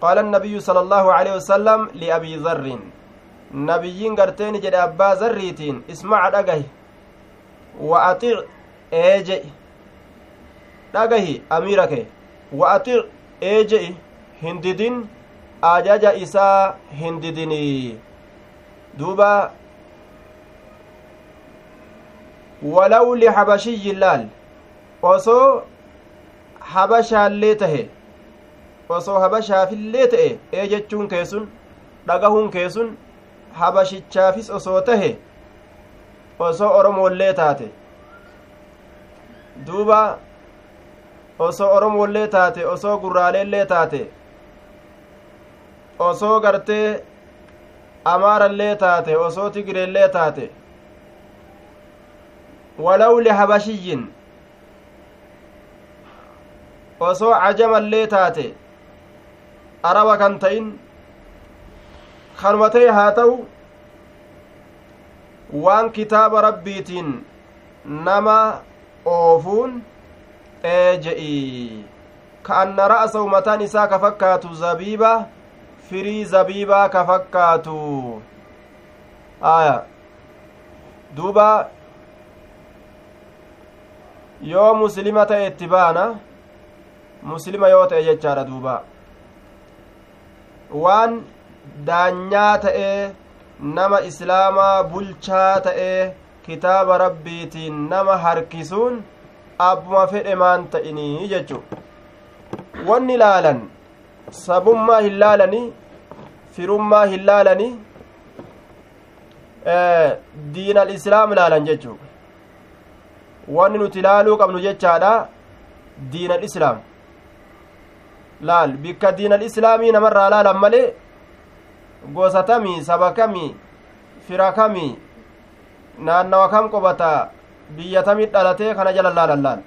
Speaker 1: قال النبي صلى الله عليه وسلم لأبي ذر. نبيين قرتين جد أبا ذريتين. اسمع دغه وأطيع إيجي. دغه أميرك. وأطيع eeje'i hindidin ajaja isaa hindidinii duuba walaw lihabashiyyin laal osoo habashaallee tahe osoo habashaafillee ta'e ee jechuun keessun dhagahuun keessun habashichaafis osoo tahe osoo oromoollee taate duuba osoo oromoollee taate osoo gurraaleellee taate osoo gartee amaarallee taate osoo tigireellee taate araba kan ta'in kanuma ta'e haa ta'u waan kitaaba rabbiitiin nama oofuun eeje'i ka'anna ra'asahu mataan isaa ka fakkaatu zabiiba firii zabiibaa ka fakkaatu aya duuba yoo muslima ta'e itti baana muslima yoo ta'e jechaadha duuba. Waan daanyaa ta'e nama islaamaa bulchaa ta'e kitaaba rabbiitiin nama harkisuun abbuma fedhe maan ta'inii jechu. Wanni laalan sabummaa hin laalanii firummaa hin laalanii diinal islaam laalan jechu wanni nuti laaluu qabnu jechaadha diin alislaam laal bikka diin alislaamii namarraa laalan malee gosa kamii saba kamii fira kamii naannawa kam qobataa biyya tamit dhalatee kana jala laalan laal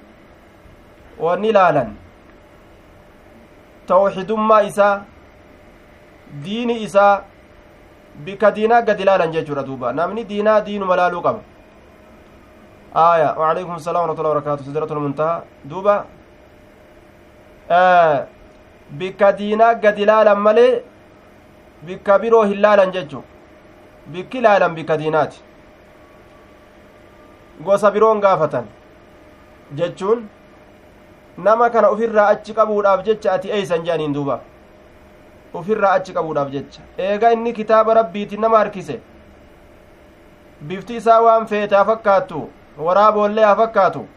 Speaker 1: wanni laalan tawxidummaa isaa diini isaa bikka diinaa gadi laalan jechuudha duuba namni diinaa diinuma laaluu qaba aya waalaikum salaam warahmatullahi wabarakaatu sidratul muntaha duuba bikka diinaa gadi laalan malee bikka biroo hin laalan jechu bikki laalan bikka diinaati gosa biroon gaafatan jechuun nama kana ufirraa achi qabuudhaaf jecha ati eeysan jedhaniin duuba ufirraa achi qabuudhaaf jecha eega inni kitaaba rabbiiti nama harkise bifti isaa waan feete haa fakkaattu waraaboollee haa fakkaatu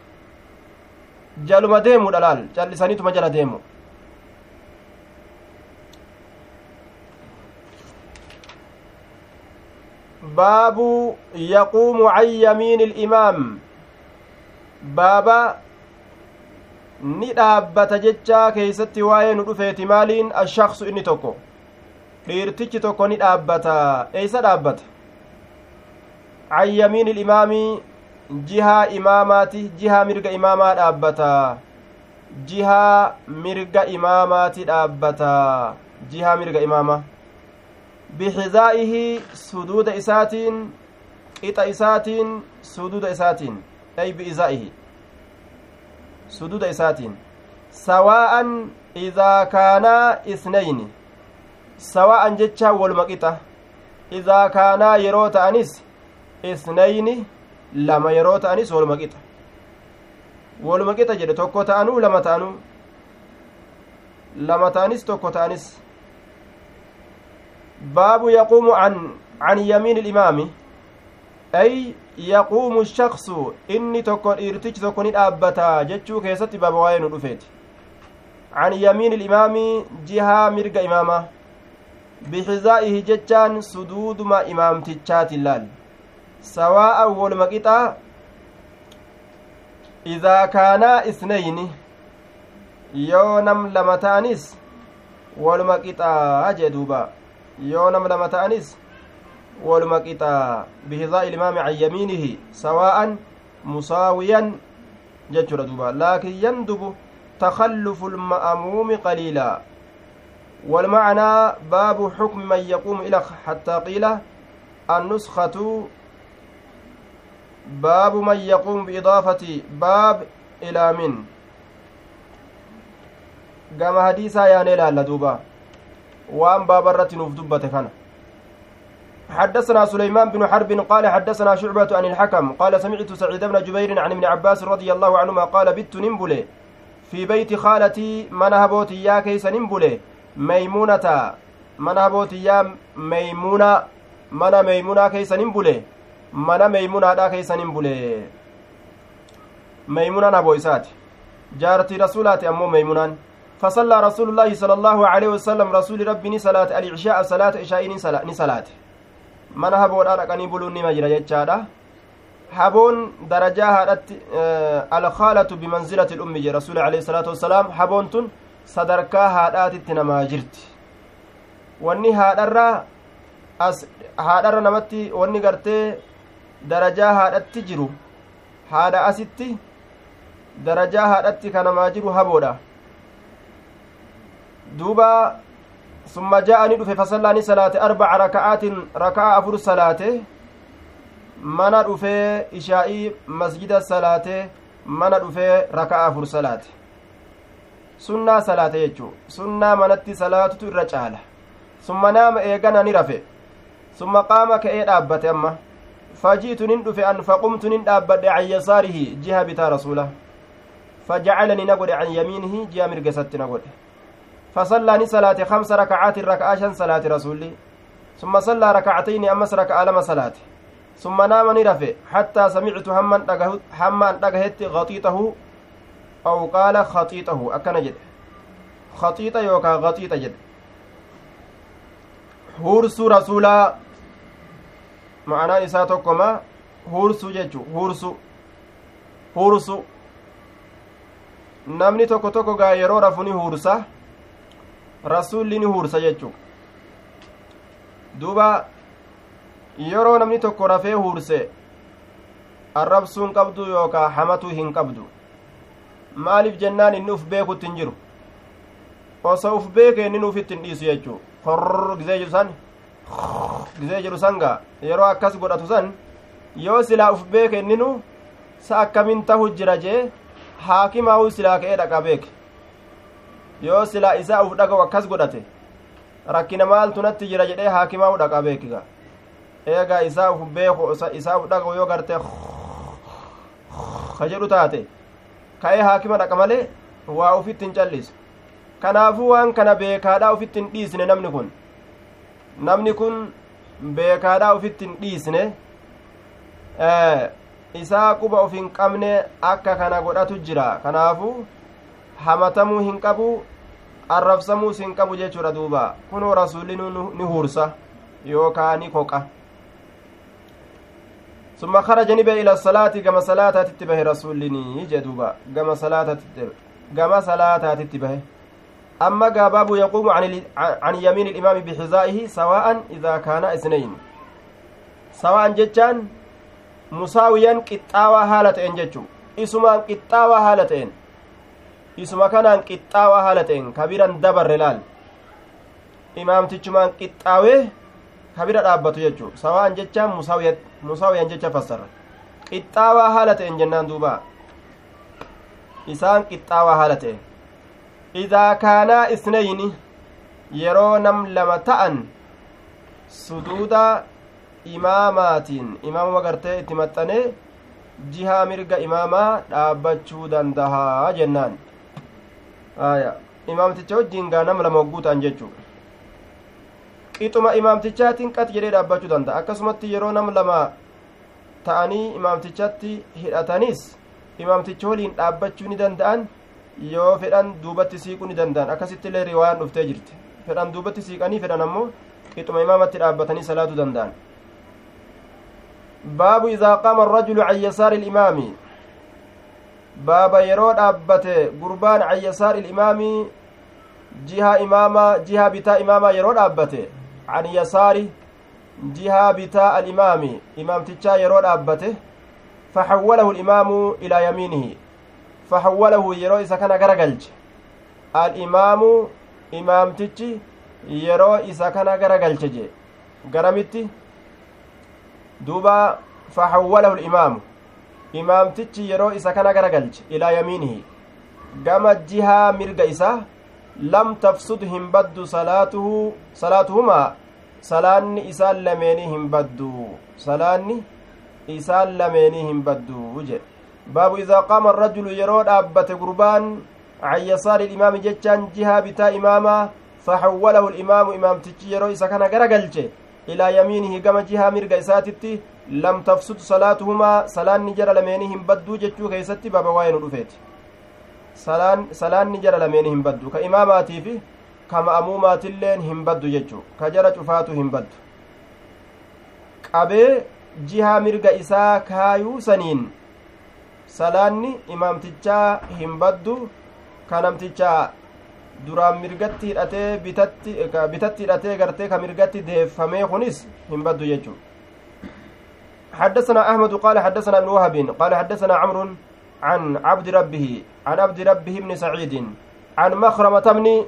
Speaker 1: jaluma deemuudha laal callisaniituma jala deemu baabu yaquumu can yamiini ilimaam baaba ni dhaabbata jechaa keeysatti waa'ee nu dhufeeti maaliin ashaksu inni tokko dhiirtichi tokko ni dhaabbata eeysa dhaabbata can yamiini ilimaamii jihaa imaamaati jihaa mirga imaamaa dhaabbata jihaa mirga imaamaati dhaabbata jihaa mirga imaamaa bixizaa'ihi suduuda isaatiin qixa isaatiin suduuda isaatiin ay bi'izaa'ihi suduuda isaatiin sawaa'an idaa kaanaa isnayni sawaa'an jechaa waluma idaa kaanaa yeroo ta'anis isnayni lama yeroo ta'anis waluma qixa waluma qixa jedhe tokko ta'anuu lama ta'anuu lama ta'anis tokko ta'anis baabu yaquumu can can yamiini ilimaami ay yaquumu shaksu inni tokko dhiirtichi tokko ni dhaabbata jechuu keessatti baaba waa'ee nu dhufeeti can yamiini ilimaami jihaa mirga imaama bixizaa'ihi jechaan suduuduma imaamtichaati laal sawaa'an woluma qixaa idaa kaanaa isnayni yoo nam lama ta'anis woluma qixaa jee duuba yoo nam lama ta'anis woluma qixaa bihizaa'i ilimaami can yamiinihi sawaa'an musaawiyan jechuudha duuba laakin yandubu takallufu lma'amuumi qaliila والمعنى باب حكم من يقوم إلى حتى قيل النسخة باب من يقوم بإضافة باب إلى من؟ قام حديثا يعني لا دوبا. وان باب الرتن في دبة كان. حدثنا سليمان بن حرب قال حدثنا شعبة عن الحكم قال سمعت سعيد بن جبير عن ابن عباس رضي الله عنهما قال بت نمبلي في بيت خالتي من هبوتي يا كيس نمبلي ميمونة. من هبوتي يا ميمونة. من ميمونة كيس نمبلي mana meeymunaadha keeysanin bule meeymunaan aboo isaati jaartii rasuulaati ammoo meeymunaan فصلى رسول الله صلى الله عليه وسلم رسول ربي صلاة العشاء صلاة عشاء ni salaate mana haboodha dhaqanii buluun nima jira jechaadha haboon darajaa haadhatti alkhaalatu bimanzilati ilummi je rasuuli alehi salaatu wassalaam haboon tun sadarkaa haadhaatitti namaa jirti wanni haadharra as darajaa haadhatti jiru haadha asitti darajaa haadhatti kanamaa jiru haboodha duuba summa ja'ani dhufe fasallaani salaate arbaca raka'aatin raka'a afur salaate mana dhufee ishaa'ii masjida salaate mana dhufee raka'a afur salaate. Sunnaa salaate jechuu sunnaa manatti salaatutu irra caala. Summa naama eegana ni rafe. Summa qaama ka'ee dhaabbate amma فجئت نندف أن فقمت نندابد عن يساره جهة بتا رسوله. فجعلني نقول عن يمينه جهة مرقست نقول فصلى صلاة خمس ركعات ركعة صلاة رسولي. ثم صلى ركعتين أمس ركعة لما صلاة. ثم نام نرفع حتى سمعت هما هما أنتقهت غطيته أو قال خطيته أكن جد. خطيطة يوكا غطيطة جد. هورس رسولا ma'anaan isaa tokkoma huursu jechu huursu huursu namni tokko tokko gaa yeroo rafu ni huursa rasuulli ni huursa jechuu duuba yeroo namni tokko rafee huurse arrabsuun qabdu yookaa hamatuu hin qabdu maaliif jennaan inni uf beekutti hin jiru osoo uf beeke inni nuuf ittin dhiisu jechuu korr gizee jiru san gizee jiru san gaa yeroo akkas godhatu san yoo silaa uf beeke sa akkamin tahu jira jee haakimaa'uu silaa ka'ee dhaqa beeke. Yoo silaa isaa uf dhaga'u akkas godhate rakkina maaltu jira jedhee haakimaa'uu dhaqa beekiga eegaa isaa uf beeku isaa uf dhaga'u yoo gartee ka jedhu taate. Ka'ee haakima dhaqa malee waa ufitti hin callisu. Kanaafuu waan kana beekaadhaa ufitti hin dhiisne namni kun namni kun beekaadhaa ofitti hin dhiisne isaa quba of hin qabne akka kana godhatu jira. Kanaafu hamatamuu hin qabu arrabsamuus hin qabu jechuudha duuba. Kunoo rasuulli ni huursa yookaa ni koqa. Summa kharaja ni ba'e ila salaati gama salaataatitti bahe rasuullinii jee duuba. Gama salaataatitti bahe. أما باب يقوم عن عن يمين الإمام بحذائه سواء إذا كان اثنين سواء جتان مساويا قطاوى حالة جتشو قطاوى حالة isuma kanaan qixxaawaa haala ta'en kabiran dabarre laal imaamtichumaan qixxaawee kabira dhaabbatu jechuu sawaan jechaan musaawiyan jecha fassara qixxaawaa haala ta'en jennaan duuba isaan qixxaawaa haala ta'en idaa kaanaa isnayni yeroo nam lama ta'an suduuda imaamaatiin imaamuma gartee itti maxxanee jihaa mirga imaamaa dhaabbachuu dandahaa jennaan aya imaamticha wajjiin gaa nama lama hogguu ta'an jechuu qixuma imaamtichaatiin qat jedhee dhaabbachuu danda'a akkasumatti yeroo nam lama ta'anii imaamtichatti hidhatanis imaamticha waliin dhaabbachuu ni danda'an yoo fedhan duubatti siiquu ni danda'an akkasitti illee riwaayaan dhuftee jirti fedhan duubatti siiqanii fedhan ammoo qixuma imaamatti dhaabbatanii salaatuu danda'an baabu idaa qaama arrajulu can yasaari ilimaami baaba yeroo dhaabbate gurbaan can yasaari ilimaami jiha imaamaa jiha bitaa imaamaa yeroo dhaabbate can yasaari jihaa bitaa alimaami imaamtichaa yeroo dhaabbate faxawwalahu alimaamu ilaa yamiinihi gara galche alimaamu imaamtichi yeroo isa kana gara galche jee garamitti duuba faxawwalahu alimaamu imaamtichi yeroo isa kana gara galche ilaa yamiinihi gama jihaa mirga isaa lam tafsud hin baddu salaatuhu salaatuhumaa salaanni isaan lameenii hin baddu salaanni isaan lameenii hin baabu idaa qaama arrajulu yeroo dhaabbate gurbaan can yasaari ilimaami jechaan jihaa bitaa imaamaa faxawwalahu alimaamu imaamtichi yeroo isa kana gara galche ilaa yamiinihi gama jihaa mirga isaatitti lam tafsud salaatuhumaa salaanni jara lameenii hin badduu jechuu keeysatti baaba waa'ee nu dhufeeti salaanni jara lameenii hin baddu ka imaamaatii ka ma'amuumaatilleen hin baddu jechuu ka jara cufaatu hin baddu qabee jihaa mirga isaa kaayuu saniin salaanni imaamtichaa hin baddu ka namtichaa duraan mirgatti hidhatee bitatti bitatti hidhatee gartee ka mirgatti deeffamee kunis hin baddu jechuu حدثنا أحمد قال حدثنا ابن وهب قال حدثنا عمرو عن عبد ربه عن عبد ربه بن سعيد عن مخرمة بن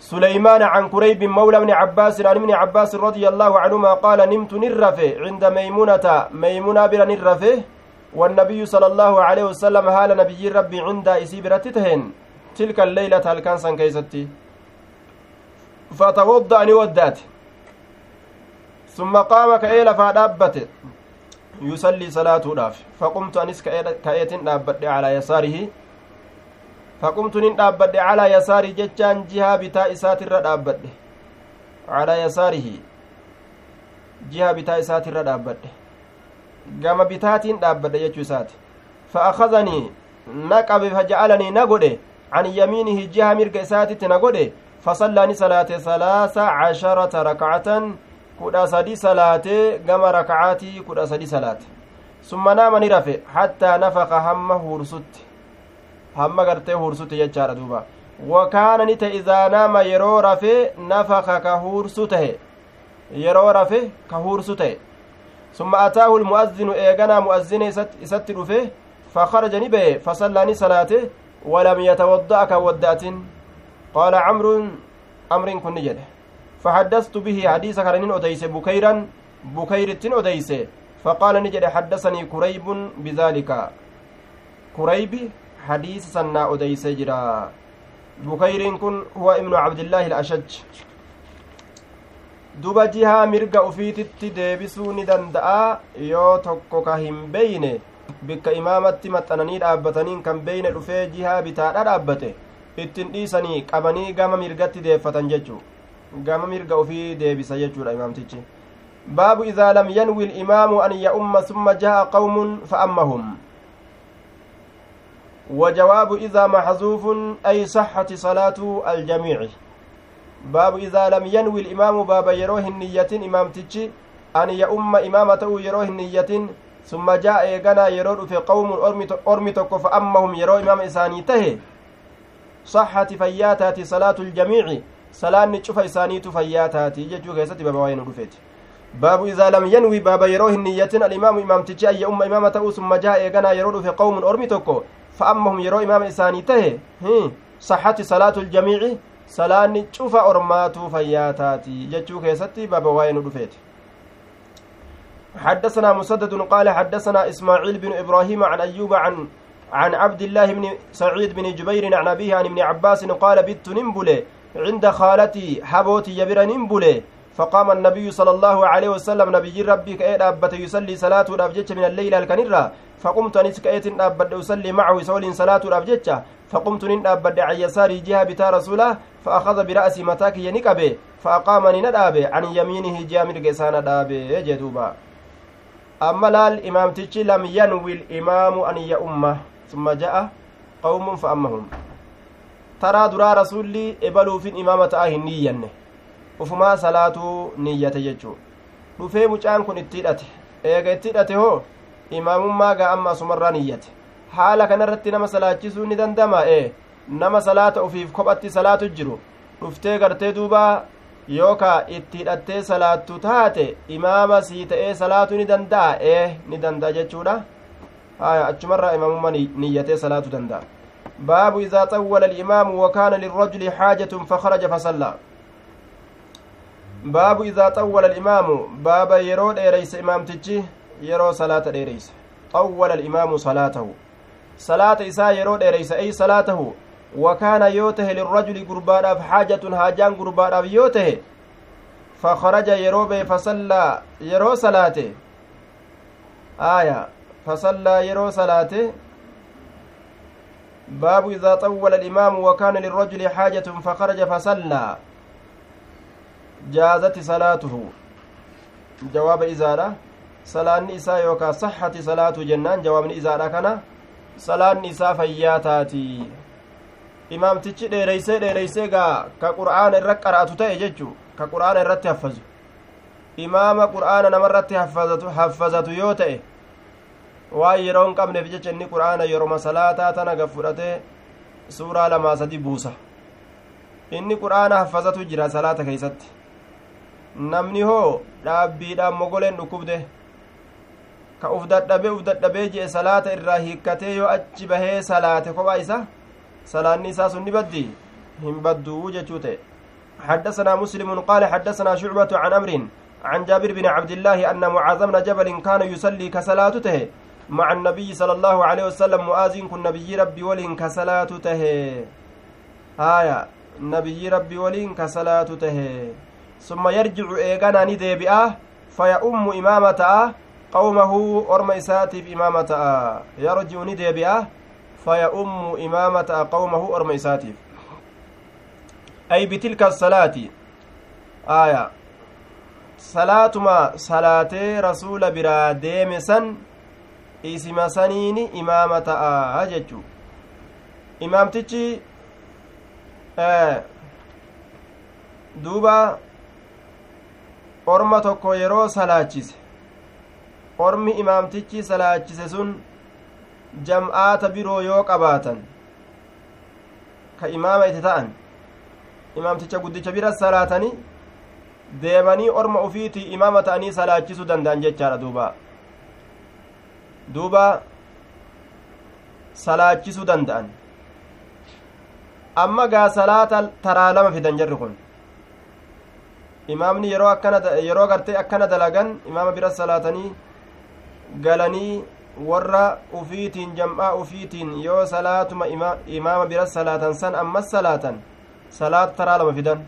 Speaker 1: سليمان عن كريب مولى بن عباس عن ابن عباس رضي الله عنهما قال نمت نرفه عند ميمونة ميمونة بن نرفه والنبي صلى الله عليه وسلم هال نبي ربي عند إسيبرتتهن تلك الليلة هل كان سن كيستي فتوضأ ودأت. ثم قام كأيل فدابت يصلي صلاته داف فقمت أنس كأيت دابت على يساره. فقمت نين دابت على يساري جتان جهة بتاء ساتر دابت على يساره. جهة بتاء ساتر دابت gama bitaatiin dhaabbadhe jechuu isaati. Fa'akazanii na qabe faja'alanii na godhe an yamiinihi jiha mirga isaatitti na godhe fasallaa ni salaate salaasa casharata rakacatan kudha sadi salaatee gama rakacaatii kudha sadi salaate. Summa naama ni rafe hattaa nafaqa hamma huursutti. Hamma gartee huursutti jechaadha duuba. Wakaana ni ta'e idaa naama yeroo rafe nafaka ka huursu tahe yeroo rafe ka huursu ta'e isatti dhufe fakaraja ni ba'e fasallaa ni salaate walam yatawadda'a kan wadda'atin qaala camruun amrin kun ni jedhe فحدثت به حديث كرنين أديس بكيرا بكير التن أديس فقال نجد حدثني كريب بذلك كريب حديث سنة أديس جرا بكير كن هو ابن عبد الله الأشج duba jihaa mirga ufiititti deebisuu ni danda'a yoo tokko ka hin beyne bikka imaamatti maxxananii dhaabbataniin kan beyne dhufee jihaa bitaadha dhaabbate ittin dhiisanii qabanii gama mirgatti deeffatan jechuu gama mirga ufii deebisa jechuudha imaamtichi baabu idaa lam yanwi ilimaamu an ya'umma summa ja'a qawmun fa'ammahum وجواب إذا محذوف أي صحة صلاة الجميع باب إذا لم ينوي الإمام باب يروه النية إمام تجي أن يؤم إمامته يروه النية ثم جاء يغنى يرود في قوم أرمي تكو فأمهم يرو إمام إساني تهي صحة فياتات صلاة الجميع salaanni cufa isaaniitu fayyaa taati jechuu keessatti baaba waa'ee nu dhufeeti baabu idaa lam yanwi baaba yeroo hin niyyatin alimaamu imaamtichi ayya umma imaama ta'uu summa jaha eeganaa yeroo dhufe qawmun ormi tokko fa'ammahum yeroo imaama isaanii tahe saxati salaatu ljamiici salaanni cufa ormaatuu fayyaa taati jechuu keessatti baaba waa'ee nu dhufeeti. حدثنا مسدد قال حدثنا إسماعيل بن إبراهيم عن أيوب عن عن عبد الله بن سعيد بن جبير عن أبيه عن ابن عباس قال بت نمبلي عند خالتي حبوتي يبرن بله فقام النبي صلى الله عليه وسلم نبي ربي كأيد أبت يصلي صلاة الأبجتش من الليل الكنرة فقمت نسك أيت أبد أصلي معه سول صلاة الأبجتش فقمت نن أبد عن يساري جهة بتا رسوله فأخذ برأسي متاك ينكبه فأقامني ندابه عن يمينه جامر قسان دابه جدوبا أما الإمام تجي لم ينوي الإمام أن يأمه ثم جاء قوم فأمهم taraa duraa rasulli ebaluufin imaama ta'a hin niyyanne ufumaa salaatuu niyyate jechuu dhufee mucaan kun itti hidhate eega itti hidhate hoo imaamummaa niyyate haala kanarratti nama salaachisuu ni dandama ee nama salaata ufiif kophatti salaatu jiru dhuftee gartee duuba yookaa itti hidhattee salaattu taate imaama sii ta'ee salaatuu ni danda'a ee ni danda'a jechuudha haya achumarraa imaamummaa niyyatee salaatuu danda'a باب إذا طول الإمام وكان للرجل حاجة فخرج فصلى باب إذا طول الإمام باب يرو ديريس إمام تجي يرو صلاة ديريس طول الإمام صلاته صلاة إساء يرو ديريس. أي صلاته؟ وكان يوته للرجل قربان حاجة هاجان قربان يوته. فخرج يرو بي فصلى يرو صلاته. آية. فصلى يرو صلاته. باب إذا طول الإمام وكان للرجل حاجة فخرج فصلى. جازت صلاته. جواب إزارة. صلاة إساء يوكا صحة صلاة جنان. جواب إزارة salaan isaa fayyaa taati. Imaamtichi dheereysee dheereysee gaa ka qur'aana irra qara'atu ta'e jechu ka qur'aana irratti haffazu. Imaama qur'aana namarratti haffazatu yoo ta'e waan yeroon qabneef jecha inni qur'aana yeroma salaataa tana gaf fudhate suuraa lamaa sadi buusa. Inni qur'aana haffazatu jira salaata keeysatti. Namni hoo dhaabbiidhaan mogoleen dhukkubde ka uf dadhabee uf dadhabee jee salaata irraa hiikkatee yoo achi bahee salaate kophaa isa salaanni isaa sun ni baddi hin badduu jechuu ta'e. حدثنا مسلم قال حدثنا شعبة عن أمر عن جابر بن عبد الله أن معاذ بن جبل كان يصلي كصلاته مع النبي صلى الله عليه وسلم مؤذن كن نبي ربي ولين كصلاة تهي. هايا نبي ربي ولين كصلاة تهي. ثم يرجع إيغانا نديبئة فيؤم إمامة قومه أرم إساتف إمامة يرجع نديبئة فيؤم إمامة قومه أرم إساتف أي بتلك الصلاة آية صلاتما صلاة رسول برا ديمسا isima saniini imaama ta'a jechu imaamtichi duuba orma tokko yeroo salaachise ormi imaamtichi salaachise sun jam'aata biroo yoo qabaatan ka imaama itti ta'an imaamticha guddicha bira salaatanii deemanii orma ufiitii imaama ta'anii salaachisuu danda'an jechaadha duuba. Duuba salaachisuu danda'an. Amma gaa salaata taraa lama fidan jarri kun imaamni yeroo akkana yeroo gartee akkana dalagan imaama bira salaatanii galanii warra ufiitiin jam'aa ufiitiin yoo salaatuma imaama bira salaatan san ammas salaatan salaata taraa lama fidan.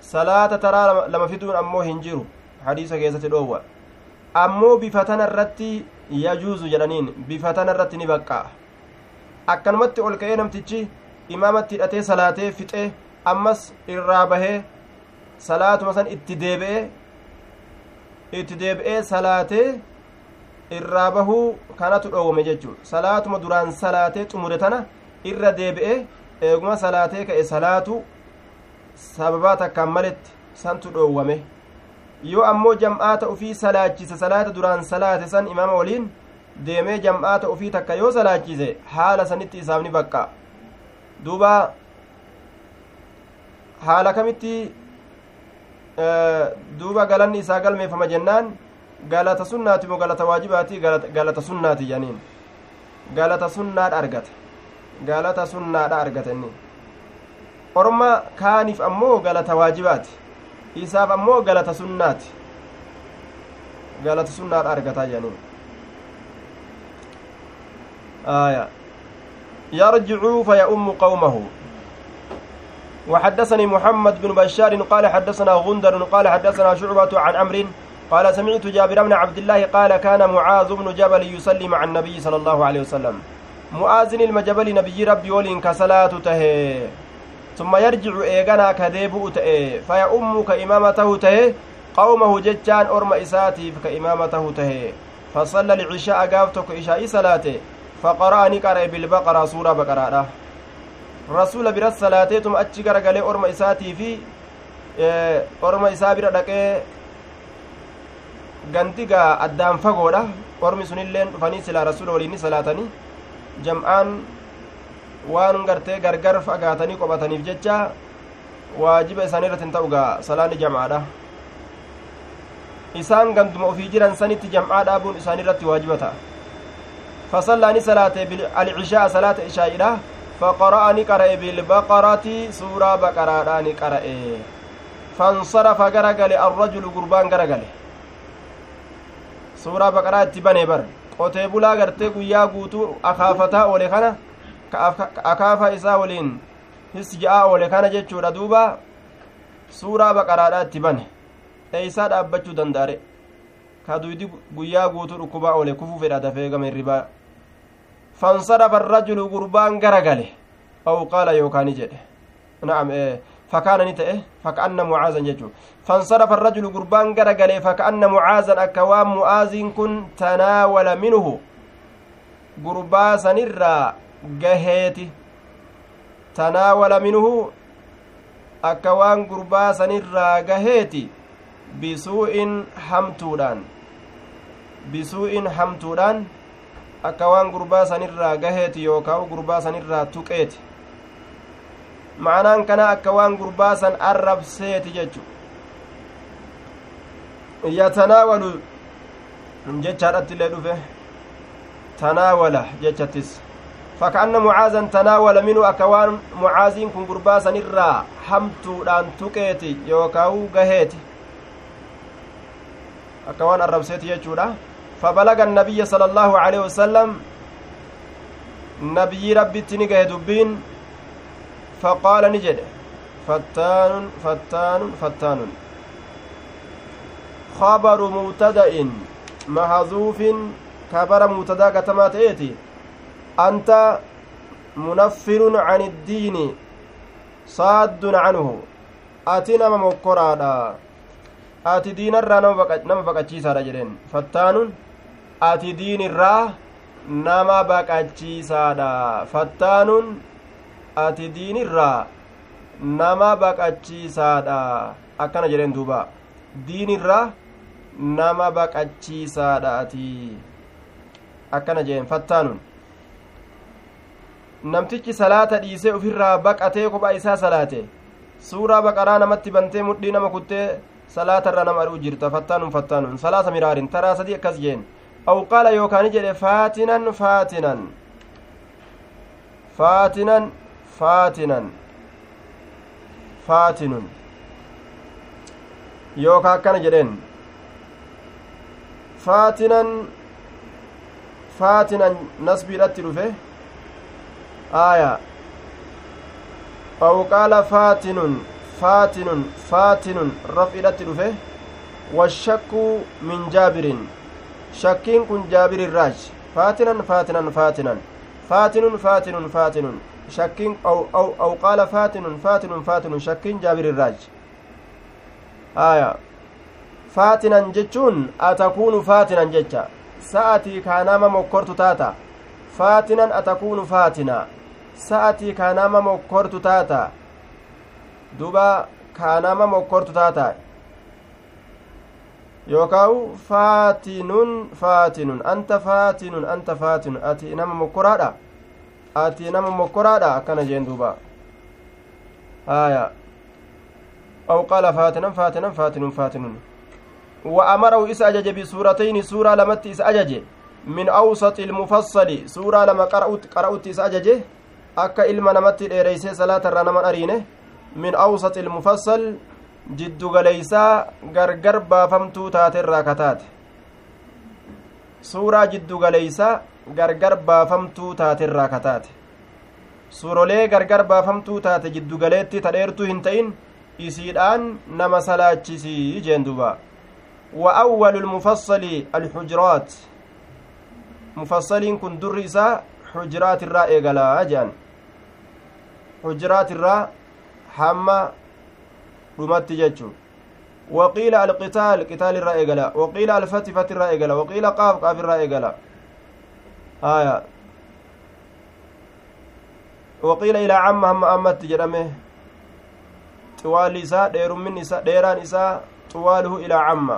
Speaker 1: Salaata taraa lama fiduun ammoo hin jiru. Hadiisa keessatti dhoowwa. Ammoo bifa tana irratti yajuuzu jedhaniin bifa tana irratti ni baqqa'a. Akkanumatti ol ka'ee namtichi imaamatti hidhatee salaatee fixee ammas irraa bahee salaatuma san itti deebi'ee itti deebi'ee salaatee irraa bahuu kanatu dhoowwame jechuu salaatuma duraan salaatee xumure tana irra deebi'ee eeguma salaatee ka'e salaatu sababaa takkaan maletti santu dhoowwame. Yoo ammoo jam'aata ufii salaachise salaata duraan salaate san imaama waliin deemee jam'aata ufii takka yoo salaachise haala sanitti isaaf ni baqqa duuba haala kamitti duuba galanni isaa galmeeffama jennaan galata sunnaati moo galata waajibaati galata sunnaati janiin galata sunnaadha argata galata sunnaadha argata inni orma kaaniif ammoo galata waajibaati isaaf ammoo galata sunnaati galata sunnaadha argataa janiin آية يرجع فيؤم قومه وحدثني محمد بن بشار قال حدثنا غندر قال حدثنا شعبة عن أمر قال سمعت جابر بن عبد الله قال كان معاذ بن جبل يصلي مع النبي صلى الله عليه وسلم. معاذ المجبل نبي ربي ولين كصلاة تهي. ثم يرجع إيغانا كديبؤ تهي. فيؤم كإمامته تهي. قومه ججان أرم إساتي كإمامته تهي. فصلى العشاء قافتك إشاء صلاته. فقرأني قرأ بالبقرة سورة بقرة. rasuula bira salaateetum achi garagalee orma isaatii fi orma isaa bira dhaqee gandigaa addaan fagoodha ormi sunilleen dhufanii silaa rasuula waliin ni salaatanii jam'aan waan gartee gargar fagaatanii qophataniif jecha waajiba isaanii irratti hin ta'u gaa salaanni jam'aadha isaan ganduma ofii jiran sanitti jam'aa dhaabuun isaanii irratti waajiba ta'a fasallaani salaate alcishaa salaata ishaa'idha فقرأ نقرأ بالبقرة سورة بقرة نقرأ فانصرف غرغل الرجل قربان suuraa baqaraa itti banee bara. Qotee bulaa gartee guyyaa guutuu akaafataa oole kana akaafa isaa waliin his ja'aa oole kana jechuudha duuba. Suuraa baqaraadha itti bane. Dheeysaa dhaabbachuu danda'are? Kaduydi guyyaa guutuu dhukkubaa oole kufuu fedha dafee gama hirribaa fansarafa arrajulu gurbaan gara gale aw qaala yookaani jedhe. Na'am ee فكان نتئه فكأن معاذا يجو فانصرف الرجل قربان غرغله فكأن معاذا أكوام معاذ كن تناول منه. قربا سنرا جهيتي تناول منه. أكوان قربا سنرا جهيتي بسوء حمتودان. بسوء حمتودان. akka waan gurbaa sanirraa gaheeti yookaan gurbaa sanirraa tuqeeti ma'anaan kana akka waan gurbaa san arrabseeti jechu yatanaawalu jechaadhatti illee dhufe tanaawala jechattis fakkaanna mucaazan tanaawala minuu akka waan mucaaziin kun gurbaa sanirraa hamtuudhaan tuqeeti yookaan gaheeti akka waan arrabseeti jechuudha فبلغ النبي صلى الله عليه وسلم نبي ربي تنقه دبين فقال نجد فتان فتان فتان خبر مبتدأ محذوف كبر مبتدأ كتمات ايتي أنت منفر عن الدين صاد عنه أتنا مكرادا ati diinarraa nama baqachiisaadha jedheen fattaanuun ati diinirraa nama baqachiisaadha fattaanuun ati diinirraa nama baqachiisaadha akkana jedheen duuba diinirraa nama baqachiisaadha ati akkana jedheen fattaanuun namtichi salaata dhiisee ofirraa baqatee kophaa isaa salaate suuraa baqaraa namatti bantee mudhii nama kuttee salaatarra nama aduu jirta fattaanun fattaanun salaata miraarin taraa sadii akkas jeen aw qaala jedhe faatinan faatinan faatinan faatinan faatinun yookaa akkana jedheen faatinan faatinan nasbiidhatti dhufe aya aw qaala faatinun faatinun faatinun raf'idhatti dhufe washakku min jaabirin shakkiin kun jaabir irraaj faatinan faatinan faatinan faatinun faatinun faatinun shakkiin aw qaala faatinun faatinun faatinun shakkiin jaabir irraaj aya faatinan jechuun atakuunu faatinan jecha sa'atii kaanama mokkortu taata faatinan atakuunu faatina sa'atii kaanama mokkortu taata duba kaanama mokkortu taata yookaawu faatinun faatinun anta faatinun anta faatinun ati nama mokkoraadha ati nama mokkoraadha akkana jeen duuba. Haya aw qaala faatinan faatinan faatinun faatinun إس أجج بسورتين سورة لمت إس أجج من أوسط المفصل سورة لما قرأت قرأت إس أجج أكا إلما نمت إيريسي صلاة الرنمان أرينه من أوسط المفصل جد غليسا غرغر بافمتو تات الراكتات suuraa jiddu galeeysa gargar baafamtuu taate irraa kataate suurolee gargar baafamtuu taate jiddu galeetti tadheertuu hin ta'in isiidhaan nama salaachisii jeen duba الحجرات مفصل كن دريسا حجرات الراء إيقلا أجان حجرات الراء حما رمت ججو وقيل القتال قتال الراء إيقلا وقيل الفتي فتي الراء إيقلا وقيل قاف قاف الراء إيقلا آية وقيل إلى عم هم أمت جرمه طوال إساء دير من إساء ديران إساء طواله إلى عم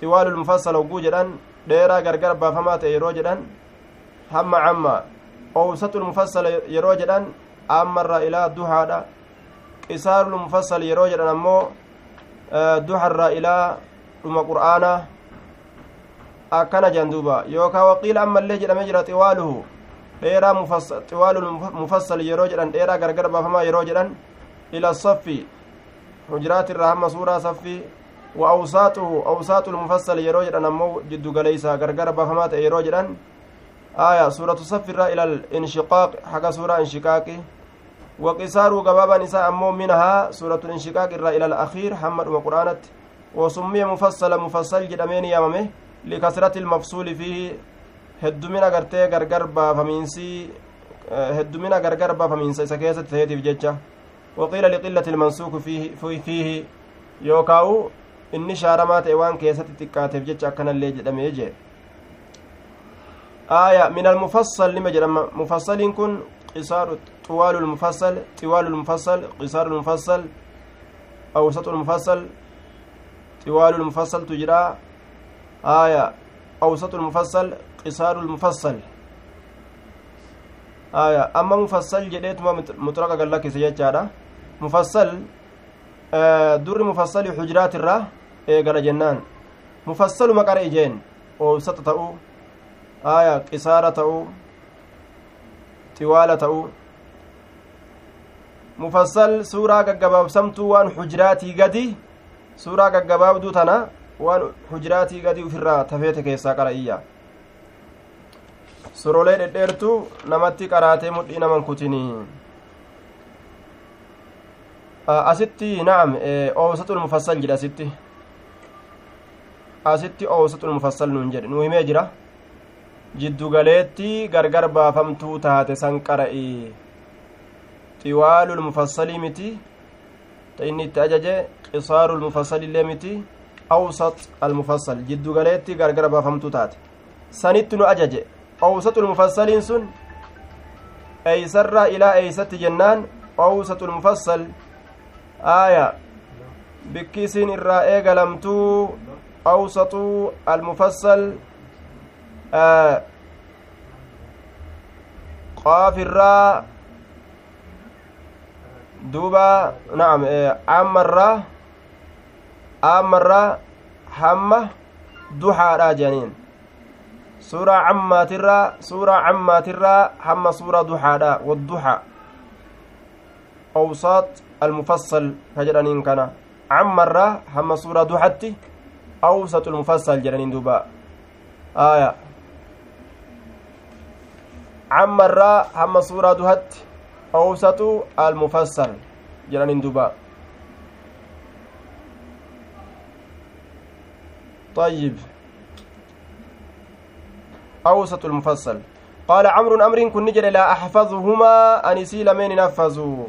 Speaker 1: xiwaalul mufassal hogguu jedhan dheeraa gargar baafamaa ta'e yeroo jedhan hamma camma owsatul mufassal yeroo jedhan ammarraa ilaa duhaadha qisaarul mufassal yeroo jedhan ammoo duharraa ilaa dhuma qur'aanaa akkana jedhan duuba yookaa waqiila ammallee jedhamee jira xiwaaluhu dheeraa xiwaalul mufassal yeroo jedhan dheeraa gargar baafamaa yeroo jedhan ila saffi hujuraatirraa hamma suuraa saffii وأوساطه أوساط المفصل يروج أن أمو جد قليسا غرغر بفمات يروج أن آية سورة صفر إلى الانشقاق حق سورة انشقاق وقصار قبابا نساء أمو منها سورة الانشقاق إلى الأخير حمد وقرآنت وسمي مفصل مفصل جدامين ياممه لكثرة المفصول فيه heddumina gartee gargar baafamiinsi heddumina gargar baafamiinsa isa keessatti ta'eetiif jecha waqiila liqillati ilmansuuku fiihi yookaa'u inni shaaramaa ta'e waan keessatti xiqqaateef jecha akkanallee jedhamee jee آية من المفصل لما جرى مفصل كن قصار طوال المفصل طوال المفصل قصار المفصل أوسط المفصل طوال المفصل تجرى آية أوسط المفصل قصار المفصل آية أما مفصل جديت ما مطرقة قال لك سيجارة مفصل آه در مفصل حجرات الراه eegala jennaan mufassaluma qara ijeen oobsata ta'uu aya qisaara ta'uu xiwaala ta'uu mufassal suuraa gaggabaabsamtuu waan hujraatii gadi suuraa gaggabaabduu tana waan hujraatii gadi ufirraa tafeete keessaa qara iyya. Sorolee dhedheertuu namatti qaraatee mudhii naman kutinii asitti naam oobsatul mufassal jedha asitti. Asitti oosatul mufassal nuun jedhe. Nuu himee jira. Jiddugaleetti gargar baafamtuu taate san qara'i xiwaalul mufassalii miti. Ta inni itti ajaje qisaarul mufassalillee miti awsat almufassal jiddugaleetti gargar baafamtuu taate sanitti nu ajaje awsatul mufassaliin sun eeysarraa ilaa eeysatti jennaan awsatul mufassal aaya bikki isiin irraa eegalamtuu أوسط المفصل آه qaafirraa duuba naam ammarraa ammarraa hamma duxaadha jedhaniin suuraa cammaatirraa suuraa cammaatirraa hamma suuraa duxaadha wadduxa awsaat almufassal ka jedhaniin kana cammarraa hamma suuraa duxatti awsat almufassal jedhaniin duuba aya cammarraa hamma suuraa duhatti awsatu almufassal jedhaniin duuba طيب. أوسط المفصل. قال عمرو أمر كن نجر لا أحفظهما أن يسيل من نفذوا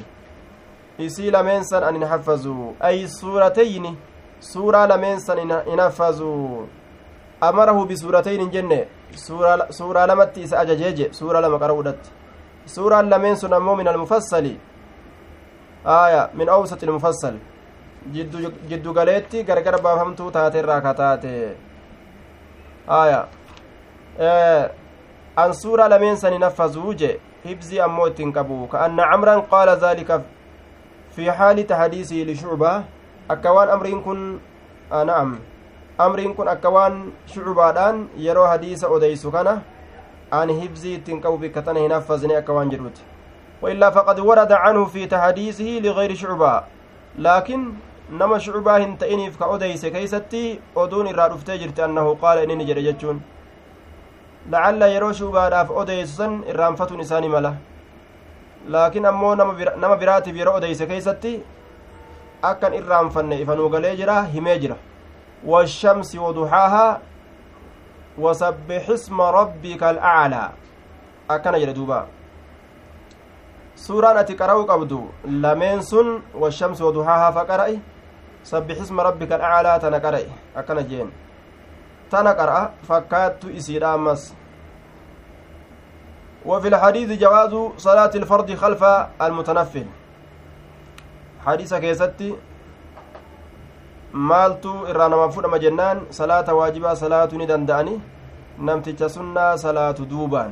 Speaker 1: يسيل من سن أن نحفظوا أي سورتين؟ سورة لمن سن ينفذوا أمره بسورتين جنة. سورة سورة لمت أججج سورة لما قرودت سورة لمن سن من المفصل. آية من أوسط المفصل. Aya an suuraa lameen sani nafazuu je hibzii ammoo ittiin qabu ka'anna camran qaala daalika fi haali tahadiisii lishucbaa akka waan amriin kun na'am amriin kun akka waan shucubaadhaan yeroo hadiisa odeysu kana an hibzii ittiin qabu bikka tana hin haffazne akka waan jedhuti وإلا فقد ورد عنه في تحديثه لغير شعبة لكن nama shucbaa hin ta'iniif ka odeyse keeysatti oduun irraa dhuftee jirti annahu qaala inni jedhe jechuun lacalla yeroo shucbaadhaaf odeysu san irraanfatuun isaani mala laakiin ammoo nama biraatiif yeroo odeyse keeysatti akkan irraanfanne ifanuu galee jira himee jira washamsi waduxaahaa wasabbix isma rabbika alaclaa akkana jedhe duuba suuraan ati qara'uu qabdu lameen sun washamsi waduxaahaa fa qara'i rabbika alaclaa tana qara'i akkana jeen tana qara'a fakkaattu isiidha ammas وفي الحديث جواز صلاة الفرض خلف المتنفل حديث كيستي maaltu irraa nama fudhama jennaan salaata waajibaa salaatu ni danda'ani namticha sunnaa salaatu duubaan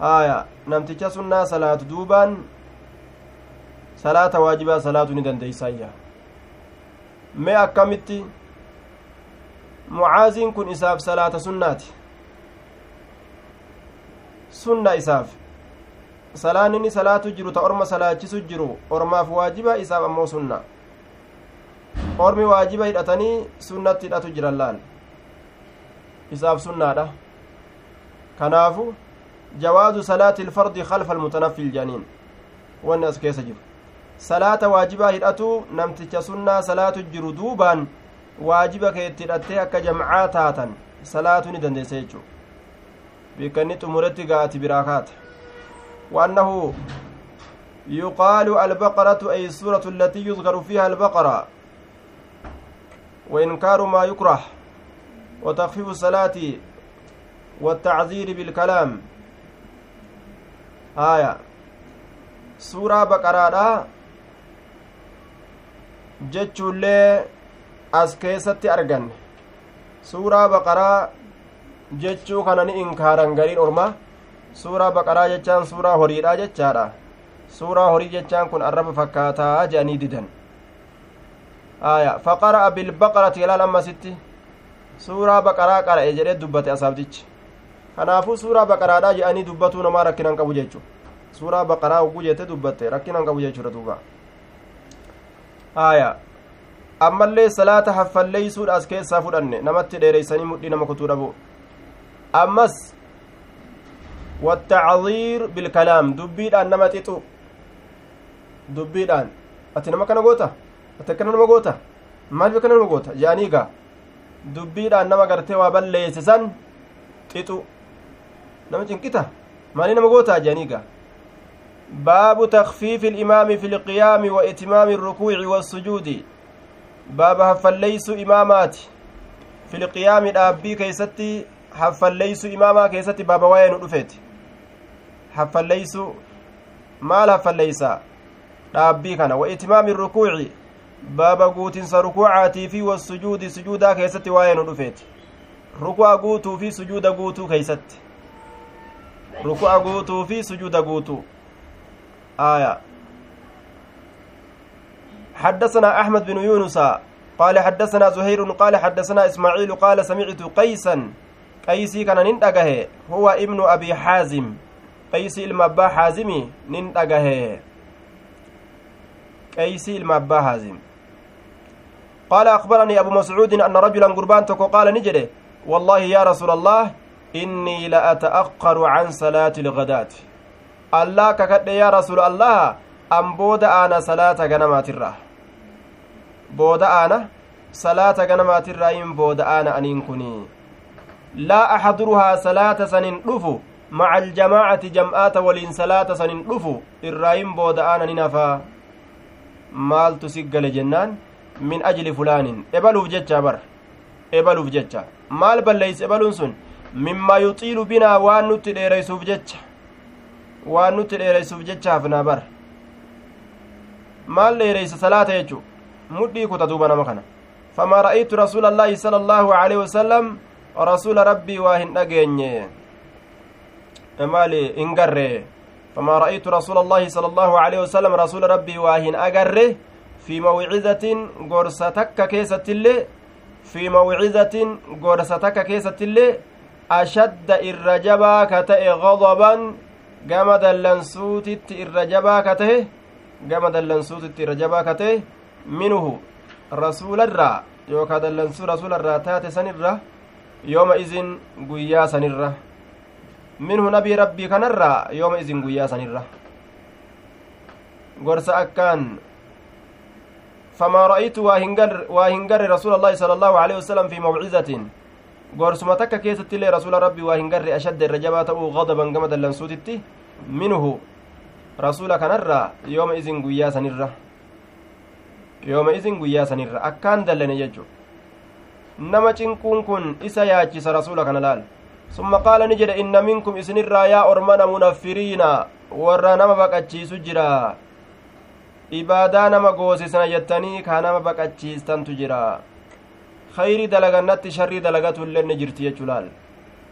Speaker 1: haya namticha sunnaa salaatu duubaan salaata waajibaa salaatu ni dandeeysayya mee akkamitti mucaaziin kun isaaf salaata sunnaati sunna isaaf salaan inni salaatu jiru ta orma salaachisu jiru ormaaf waajiba isaaf ammoo sunna ormi waajiba hidhatanii sunnatti hidhatu jiran laal isaaf sunnaadha kanaafu jawaazu salaati ilfardi khalfa almutanaffil janiin wanni as keessa jiru salaata waajibaa hidhatu namticha sunnaa salaatu jiru duubaan waajiba keetti hidhattee akka jamcaa taatan salaatu ni dandeessa jechuu bikka inni xumuretti gaati biraa kaata وأنه يقال البقرة أي السورة التي يذكر فيها البقرة وإنكار ما يكره وتخفيف الصلاة والتعذير بالكلام آية سورة بقرة jechuullee as keessatti arganne suuraa baqaraa jechuu kana ni inkaaran gariin orma suuraa baqaraa jechaan suuraa horiidha jechaadha suuraa horii jechaan kun arraba fakkaataa je'anii didan aya faqara'a bilbaqarati ilaal ammasitti suuraa baqaraa qara'e jedhee dubbate asaabtichi kanaafuu suuraa baqaraadha je'anii dubbatuu namaa rakkinan qabu jechu suuraa baqaraa hogguu jette dubbatte rakkinan qabu jechuudha duuba haya ammallee salaata haffalleeysuudha as keessaa fudhanne namatti dheereysanii mudhii nama kutuu dhabu ammas wattacdiir bilkalaam dubbiidhaan nama xixu dubbiidhaan ati nama kana goota? Ati akkana nama goota? Maaliif akkana nama goota? Jedhanii gaa dubbiidhaan nama gartee waa balleeyse san xixu nama cinqita? Maalii nama gootaa jedhanii gaa باب تخفيف الإمام في القيام وإتمام الركوع والسجود باب هفليس إمامات في القيام الأبي كيستي هفليس إماما كيستي باب وين رفت هفليس maal haffalleeysa dhaabbii kana wa itimaami rukuuci baaba guutinsa rukuucaatii fi wassujuudi sujuudaa keessatti waa'ee nu dhufeeti ruku'a guutuu fi sujuuda guutuu keeysatti ruku'a guutuu fi sujuuda guutuu آية. حدثنا أحمد بن يونس قال حدثنا زهير قال حدثنا إسماعيل قال سمعت قيسا قيسي كان نندقه هو ابن أبي حازم. قيسي المبا حازمي نندقه. قيسي المبا حازم. قال أخبرني أبو مسعود أن رجلا قربان تكو قال نجده والله يا رسول الله إني لأتأخر عن صلاة الغداة. الله ككد يا رسول الله أم بود أنا صلاة غنماترة بود أنا صلاة غنماترة إن بود أنا أنين كني لا أحضرها صلاة سنين رفو مع الجماعة جمعات ولين صلاة سنين رفو الرأيم بود أنا ننفا مال تسجل جنان min ajli fulaanin. Ebaluuf jecha bar. Ebaluuf jecha maal balleeyse ebaluun sun? Mimmaa yuxiilu binaa waan nutti dheereysuuf jecha. Waan nutti dheereysuuf jechaaf naa bar maal dheereysa salaata jechu mudhii kuta duuba nama kana famaa ra'aytu rasuula allaahi sala allaahu aleyhi wasalam rasuula rabbii waa hin dhageenye maali hin garre famaa ra'aytu rasuula allaahi sala allaahu aleyhi wasalam rasuula rabbii waa hin agarre في موعظة غرستك كيسة اللي في موعظة غرستك كيسة اللي أشد الرجبا كتئ غضبا قام دلنسوتت الرجبا كتئ قام دلنسوتت الرجبا كتئ منه رسول الرا يوكا دلنسو رسول الرا تات سنرة يوم إذن قيا سنرة منه نبي ربي كنرا يوم إذن قيا سنرة غرس أكان فما رأيت واهنجر رسول الله صلى الله عليه وسلم في موعظة قرسما تكا كيست لي رسول ربي واهنجر أشد الرجبات غضبا كما دلنسوتتي منه رسول كنرى يوم إذن قيا سنرى يوم إذن قيا سنرى أكان دلن يجو نما cinquun kun isa yaachisa rasuula kana laal summa qaala ni jedhe inna minkum isinirraa yaa ormana munaffiriina warra nama baqachiisu jira ibaadaa nama goosisana jettanii kaa nama baqachiistantu jira khayrii dalagannatti sharrii dalagatu illee ni jirti jechuu laal?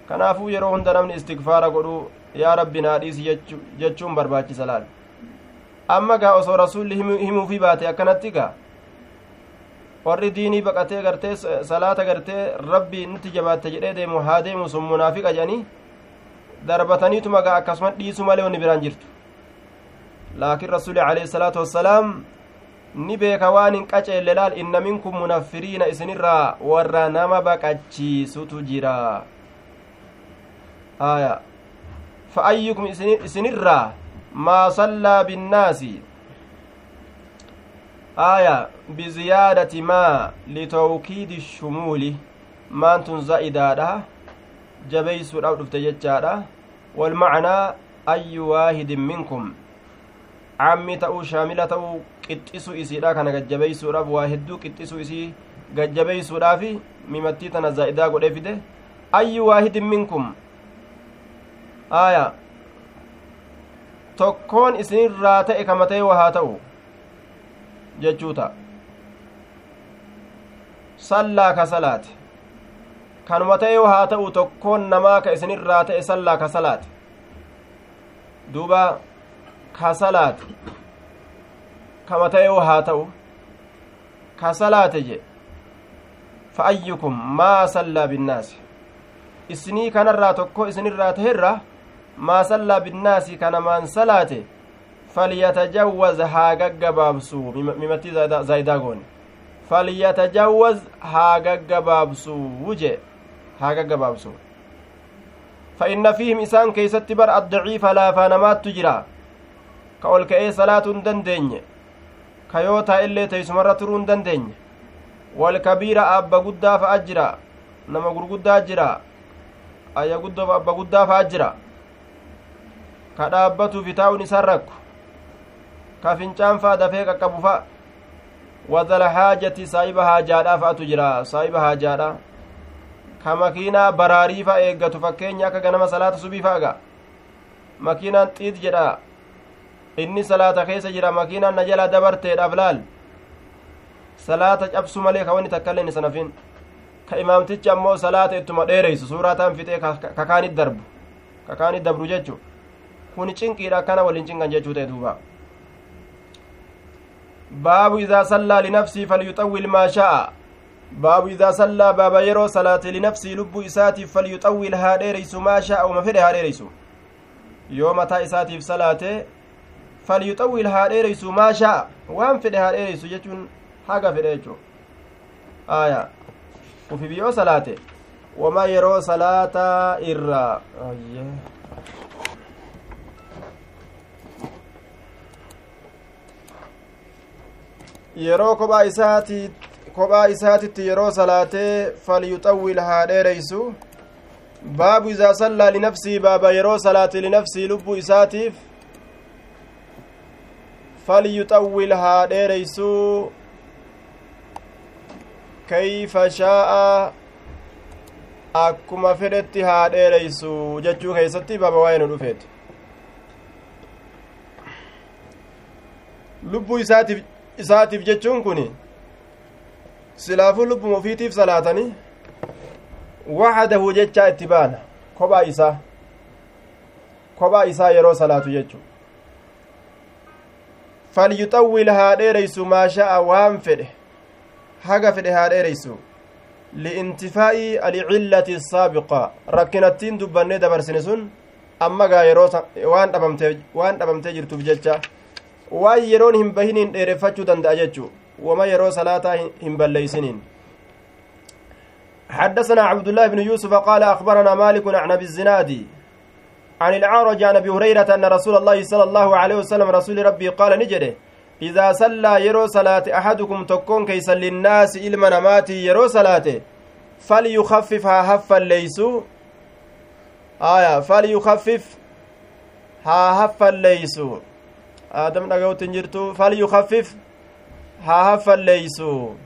Speaker 1: Kanaafuu yeroo hunda namni istigfaara godhu yaa rabbi naa dhiisi jechuun barbaachisa laal? Amma gaa osoo rasuulli himuufi baate akkanatti gaa? Warri diinii baqatee gartee salaata gartee rabbi nutti jabaatte jedhee deemu haa deemu sun munaafiqa jedhanii darbataniituma gaa akkasuma dhiisu malee wanni biraan jirtu. Laakiin rasuuli alayhi salaatu wassalaam ni beeka waan hin qaceelle laal inna minkum munaffiriina isinirraa warra nama baqachiisutu jira aya fa ayyukum isinirraa maa sallaa binnaasi aya biziyaadati maa litawkiidi shumuuli maantun za'idaadha jabeeysuudhaaf dhufte jechaadha walmacnaa ayyu waahidin minkum cammi ta'uu shaamila ta'uu qixxisu isiidha kana gajjabeeysuudhaaf waa hedduu qixxisu isii gajjabeeysuudhaaf mimattii tana zaa'idaa godhee fide. Ayyu waahidin minkum? Aya tokkoon isinirraa ta'e kama ta'e waa haa ta'u? Jechuu ta'a sallaa ka salaate kanuma ta'e haa ta'u tokkoon namaa ka isinirraa ta'e sallaa ka salaate duuba ka salaate kama ta'e haa ta'u ka salaate je fa ayyukum maa sallaa binnaasi isinii kanarraa tokko isinirraa ta'erra maa sallaa binnaasi kanamaan salaate فليتجوز ها غغبابسو ممتي زايدا غون فليتجوز ها غغبابسو وجه ها غغبابسو فإن فيهم إسان كيست بر الضعيف لا فانمات تجرا كأول كأي صلاة دندين كيوتا إلي تيسمر ترون دندين والكبير أبا قدا فأجرا نما قرقدا أجرا أيا قدا أبا قدا فأجرا كدابتو في تاون سركو ka fincaan faa dafee qaqqabu fa wadala haajati saahiba haajaadha fa'atu jira saahiba haajaadha ka makiinaa baraarii fa eeggatu fakkeenya akka ganama salaata subii fa'aga makiinaan xiit jedha inni salaata keessa jira makiinaan na jala dabarteedhaaf laal salaata cabsu malee ka wanni takka illee isa nafin ka imaamtichi ammoo salaata ittuma dheereysu suuraa taan fixee kakaanit darbu kakaani dabru jechu kun cinqiidha akkana waliin cinqan jechuu ta'e duuba baabu idaa sallaa linafsii falyuxawwil maa sha'a baabu idaa sallaa baaba yeroo salaate linafsii lubbuu isaatiif falyuxawwil haa dheereysu maa sha'a uma fedhe haa dheereysu yoo mataa isaatiif salaate falyuxawwil haa dheereysu maa sha'a waan fedhe haa dheereysu jechuun haga fedhe jechuu aya ufif yoo salaate wama yeroo salaataa irraa yeroo kophaa isaati kophaa isaatitti yeroo salaatee falyuxawwil haa dheereysu baabu izaa sallaa linafsii baaba yeroo salaate linafsii lubbuu isaatiif falyuxawwil haa dheereysuu kayfa shaa'a akkuma fedhetti haa dheereysu jechuu keeysatti baaba waa'ee nu dhufeeti lubbuu isaatiif isaatiif jechuun kun silaafuu lubbuma ufiitiif salaatanii waxadahu jechaa itti baana kophaa isaa kophaa isaa yeroo salaatu jechu falyuxawwil haa dheereysu maa sha'a waan fedhe haga fedhe haa dheereysu liintifaa'i alcillati asaabiqa rakkinattiin dubbannee dabarsine sun amma gaa yeroo waan dhabamtee jirtuuf jecha waan yeroon hin bahiniin dheereffachuu danda'a jechuu wama yeroo salaataa hin balleeysiniin حدثنا عبد الله بن يوسف قال أخبرنا مالك عن أبي الزناد عن العارج عن أبي هريرة أن رسول الله صلى الله عليه وسلم رسول ربي قال نجده إذا صلى يرو صلاة أحدكم تكون كيس للناس إلما نماتي يرو صلاته فليخففها هفا ليسو آية فليخفف ها هفا ليسو آدم dhaga'uutti jirtu falyukaffif haa haffalleeysu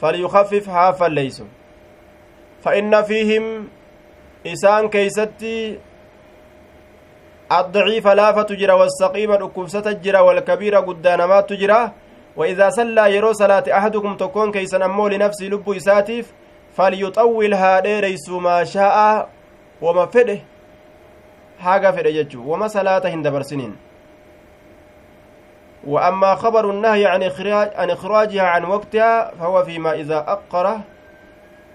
Speaker 1: falyukaffif haa haffalleeysu فإن فيهم إسان كيستي الضعيف لافة تجرى والسقيم الأكبسة تجرى والكبير قدانمات تجرى. وإذا صلى يرو صلاة أحدكم تكون كيسا أمو لنفسي لب إساتيف فليطولها ديريس ما شاء وما فده. حاجة فده ججو وما صلاة هندبر سنين وأما خبر النهي عن إخراج عن إخراجها عن وقتها فهو فيما إذا أقر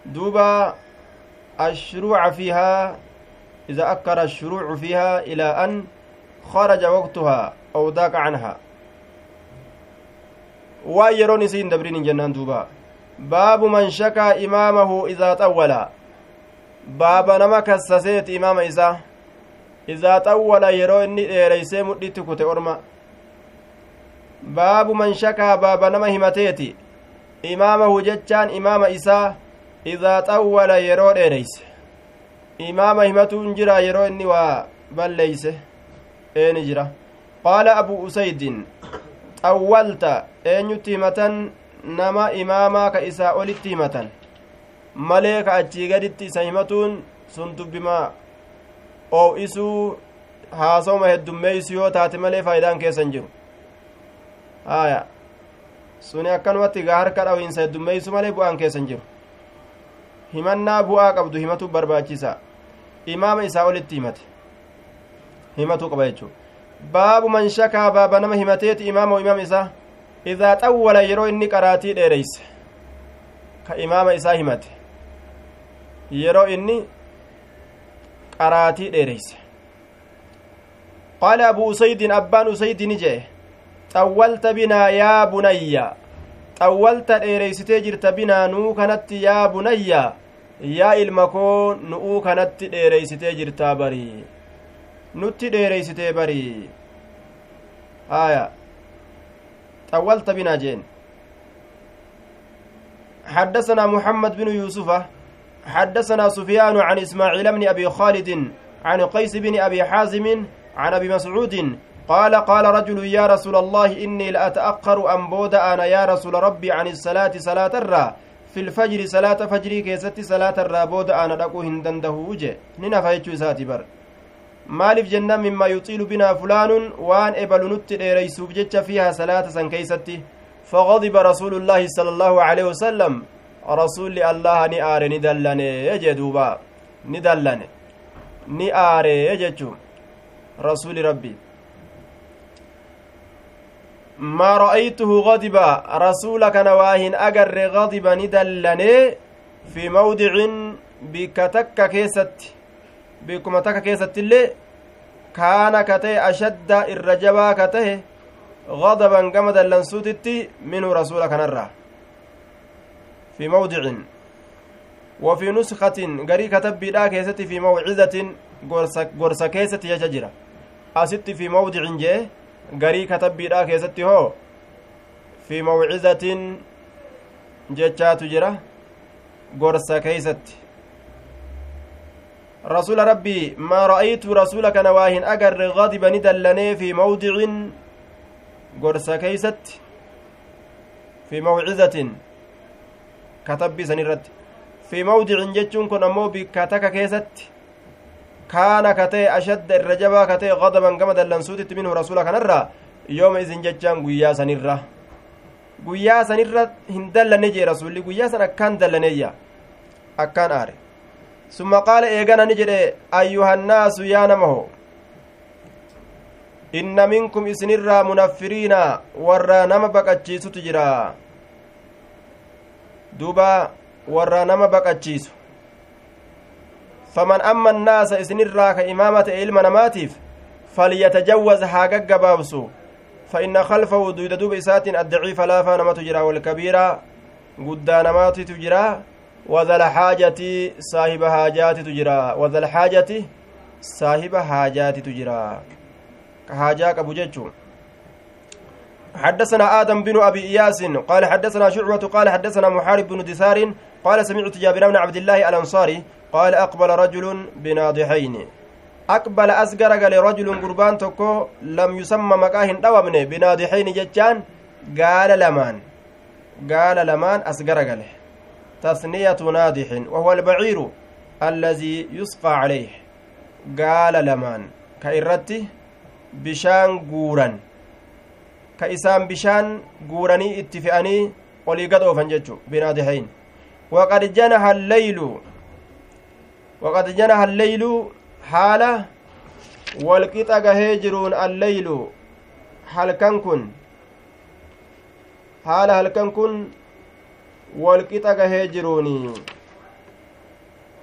Speaker 1: دوبا الشروع فيها إذا أكر الشروع فيها إلى أن خرج وقتها أو ضاق عنها. ويرون سين دبرين جنان دوبا. باب من شكى إمامه إذا طول. باب نما كسسيت إمام إذا. إذا طول يرو إني ريسي مدت كتي أرما باب من شكى باب نما همتيتي. إمامه جتان إمام إساه idaa xawwala yeroo dheereyse imaama himatuun jira yeroo inni waa balleeyse eeni jira. Qaala abu usaydin xawwalta eenyutti himatan nama imaamaa ka isaa olitti himatan. Malee ka achii gaditti isa himatuun sun dubbima oo'isuu haasawma heddummeeysu yoo taate malee faayidaan keessan jiru. Haya suni akkanumatti gaa harka dhawiinsa heddummeeysu malee bu'aan keessan jiru himannaa bu'aa qabdu himatu barbaachisa imaama isaa olitti himate himatu qaba jechuu baabu man shakaa baaba nama himateeti imaama imaama isaa idaa xawwala yeroo inni qaraatii dheereyse ka imaama isaa himate yeroo inni qaraatii dheereyse qaala abu usaydin abbaan usaydini jee xawwalta binaa yaa bunayya xawwalta dheereysitee jirta binaa nuu kanatti yaa bunayya yaa ilma koo nu'uu kanatti dheereysitee jirtaa barii. Nutti dheereysitee barii. Aya xawwalta binaa jeen. حدثنا محمد بن يوسف حدثنا سفيان عن إسماعيل بن أبي خالد عن قيس بن أبي حازم عن أبي مسعود قال قال رجل يا رسول الله إني لأتأخر أن بود أنا يا رسول ربي عن الصلاة صلاة الرّ في الفجر صلاة فجري كيستي صلاة الرابود أنا دقو هندنده وجه يجو ساتي بر waan ebalu nutti dheereysuuf jecha fiihaa salaata san keeysatti fagadiba rasuulullaahi sala allaahu aleyhi wasalam rasulli allaha ni aare ni dallane jee duuba ni dallane ni aaree jechuu rasuuli rabbii gadiba ni dallanee fi mawdicin bikka takka keessatti bikkuma takka keessatti illee kaana ka ta'e ashadda irra jabaa ka tahe gadaban gama dallansuutitti minhu rasuula kanarraa fi mawdicin وفي نسخة غري كتب بلا كيستي في موعظة غرسة كيستي يججرة أستي في موضع جي غري كتب بلا كيستي هو في موعظة جتشات جرة غرسة كيستي رسول ربي ما رأيت رسولك نواهن أجر غضب ندلني في موضع غرسة كيست في موعظة كتب سنرد في موضع جتشون كن أمو بكاتك كيست كان كتي أشد الرجبا كتي غضبا كما دلنسوت منه رسولك نرى يوم إذن جتشان قويا سنرى guyyaa sanirra hin dallanne jee rasulli guyyaa san akkaan dallaneyya akkaan aare summa qaala eegana ni jedhe ayyuhannaasu yaa namaho inna minkum isinirraa munaffiriina warra nama baqachiisutu jira duuba warra nama baqachiisu annaasa isinirraa ka imaama ta'e ilma namaatiif falyatajawwaz haa gaggabaabsu fa inna khalfahu duyda duuba isaatiin addaciifa laafaa namatu jira walkabiira guddaa namaatitu jira وذا الحاجة صاحب حاجات تجرى وذا الحاجة صاحب حاجات تجرى كحاجة أبو جيتشو حدثنا آدم بن أبي إياس قال حدثنا شعبة قال حدثنا محارب بن دثار قال سمعت جابر بن عبد الله الأنصاري قال أقبل رجل بناضحين. أقبل أسقر قال رجل قربان تكو لم يسمى مكاهن دوامنه بناضحين جتان قال لمان. قال لمان أسقر قال. تثنية ناضح. وهو البعير الذي يسقى عليه. قال لمان. كإرتي؟ بشان قورا كإسان بشان قوراني اتفئني olii gad oofan jechu binaadihayn waqad janaha alleylu walqixa gahee jiruun alleylu halkan kun haala halkan kun walqixa gahee jiruuni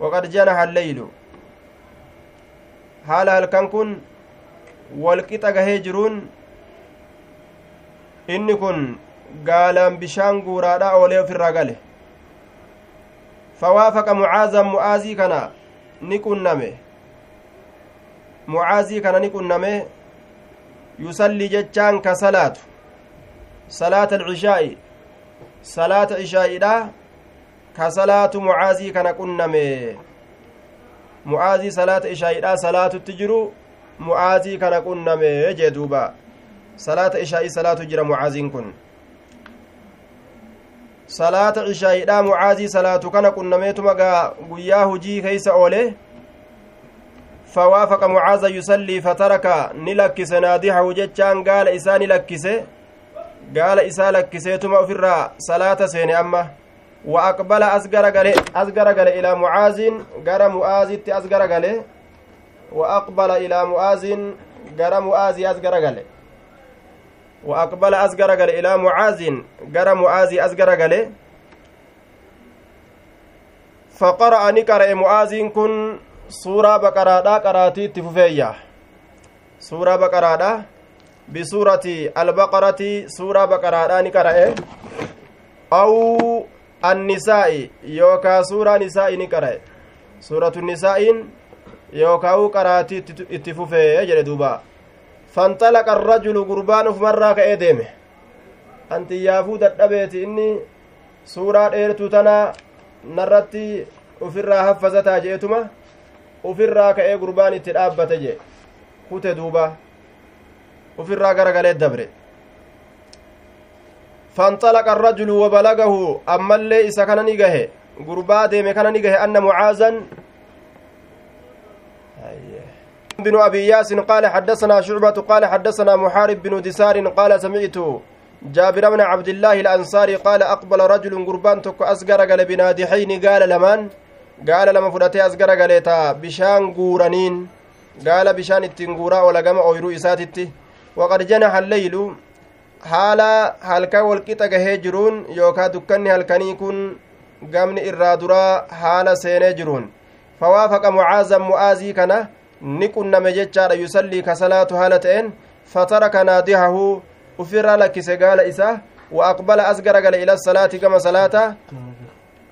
Speaker 1: waqad janaha alleylu haala halkan kun walqixa gahee jiruun inni kun gaalaan bishaan guuraadha oolee ofirraa gale fawaafaqa mucaazan mu'aazii kana ni qunname mucaazii kana ni qunname yusallii jechaan ka salaatu salaata alcishaa'i salaata ishaa'iidha ka salaatu mucaazii kana qunname mucaazii salaata ishaa'iidha salaatutti jiru mucaazii kana qunname jee duuba salaata ishaa'ii salaatu jira mucaaziin kun salaata cishaayiidha mucaazii salaatu kana qunnameetuma gaa guyyaa hujii keeysa oole fawaafaqa mucaaza yusallii fataraka ni lakkise naadihahu jechaan gaala isaa ni lakkise gaala isaa lakkiseetuma ufirraa salaata seene amma wa aqbala as garagale as garagale ilaa mucaazin gara mu'aazitti as garagale wa aqbala ilaa mu'aazin gara mu'aazii as garagale وأقبل أسقر قال إلى معاذ قرى معاذ أسقر قال فقرأ نقرأ معاذ كن سورة بقرة قراتي تففية سورة بقرة بسورة البقرة سورة بقرة نقرأ أو النساء يوكا سورة نساء نقرأ سورة النساء يوكا قراتي تففية جل دوبا الرجل قربان مرة كأي ديمه أنت يافو dadhabeeti inni suuraa dheertuu tana narratti ufirraa haffazataa jeetuma ufirraa ka'ee gurbaan itti dhaabbate jee kute duuba ufirraa garagalee dabre فانطلق الرجل وبلغه أما اللي إسا كان نيجه قربا ديمي كان نيجه أن معاذا بن أبي ياس قال حدثنا شعبة قال حدثنا محارب بن دسار قال سمعت جابر بن عبد الله الأنصاري قال أقبل رجل قربان تك أسقر قال بنادحين قال لمن as gara galeeta bishaan guuraniin gaala bishaan ittiin guuraa oola gama ooyruu isaatitti waqad janaxa alleylu haala halkan walqixa gahee jiruun yookaa dukkanni halkanii kun gamni irraa duraa haala seenee jiruun fawaafaqa ni qunname jechaadha yusallii ka salaatu haala ta'een fataraka naadihahu ufirraa lakkise gaala isaa wa aqbala as garagale ila salaati gama salaata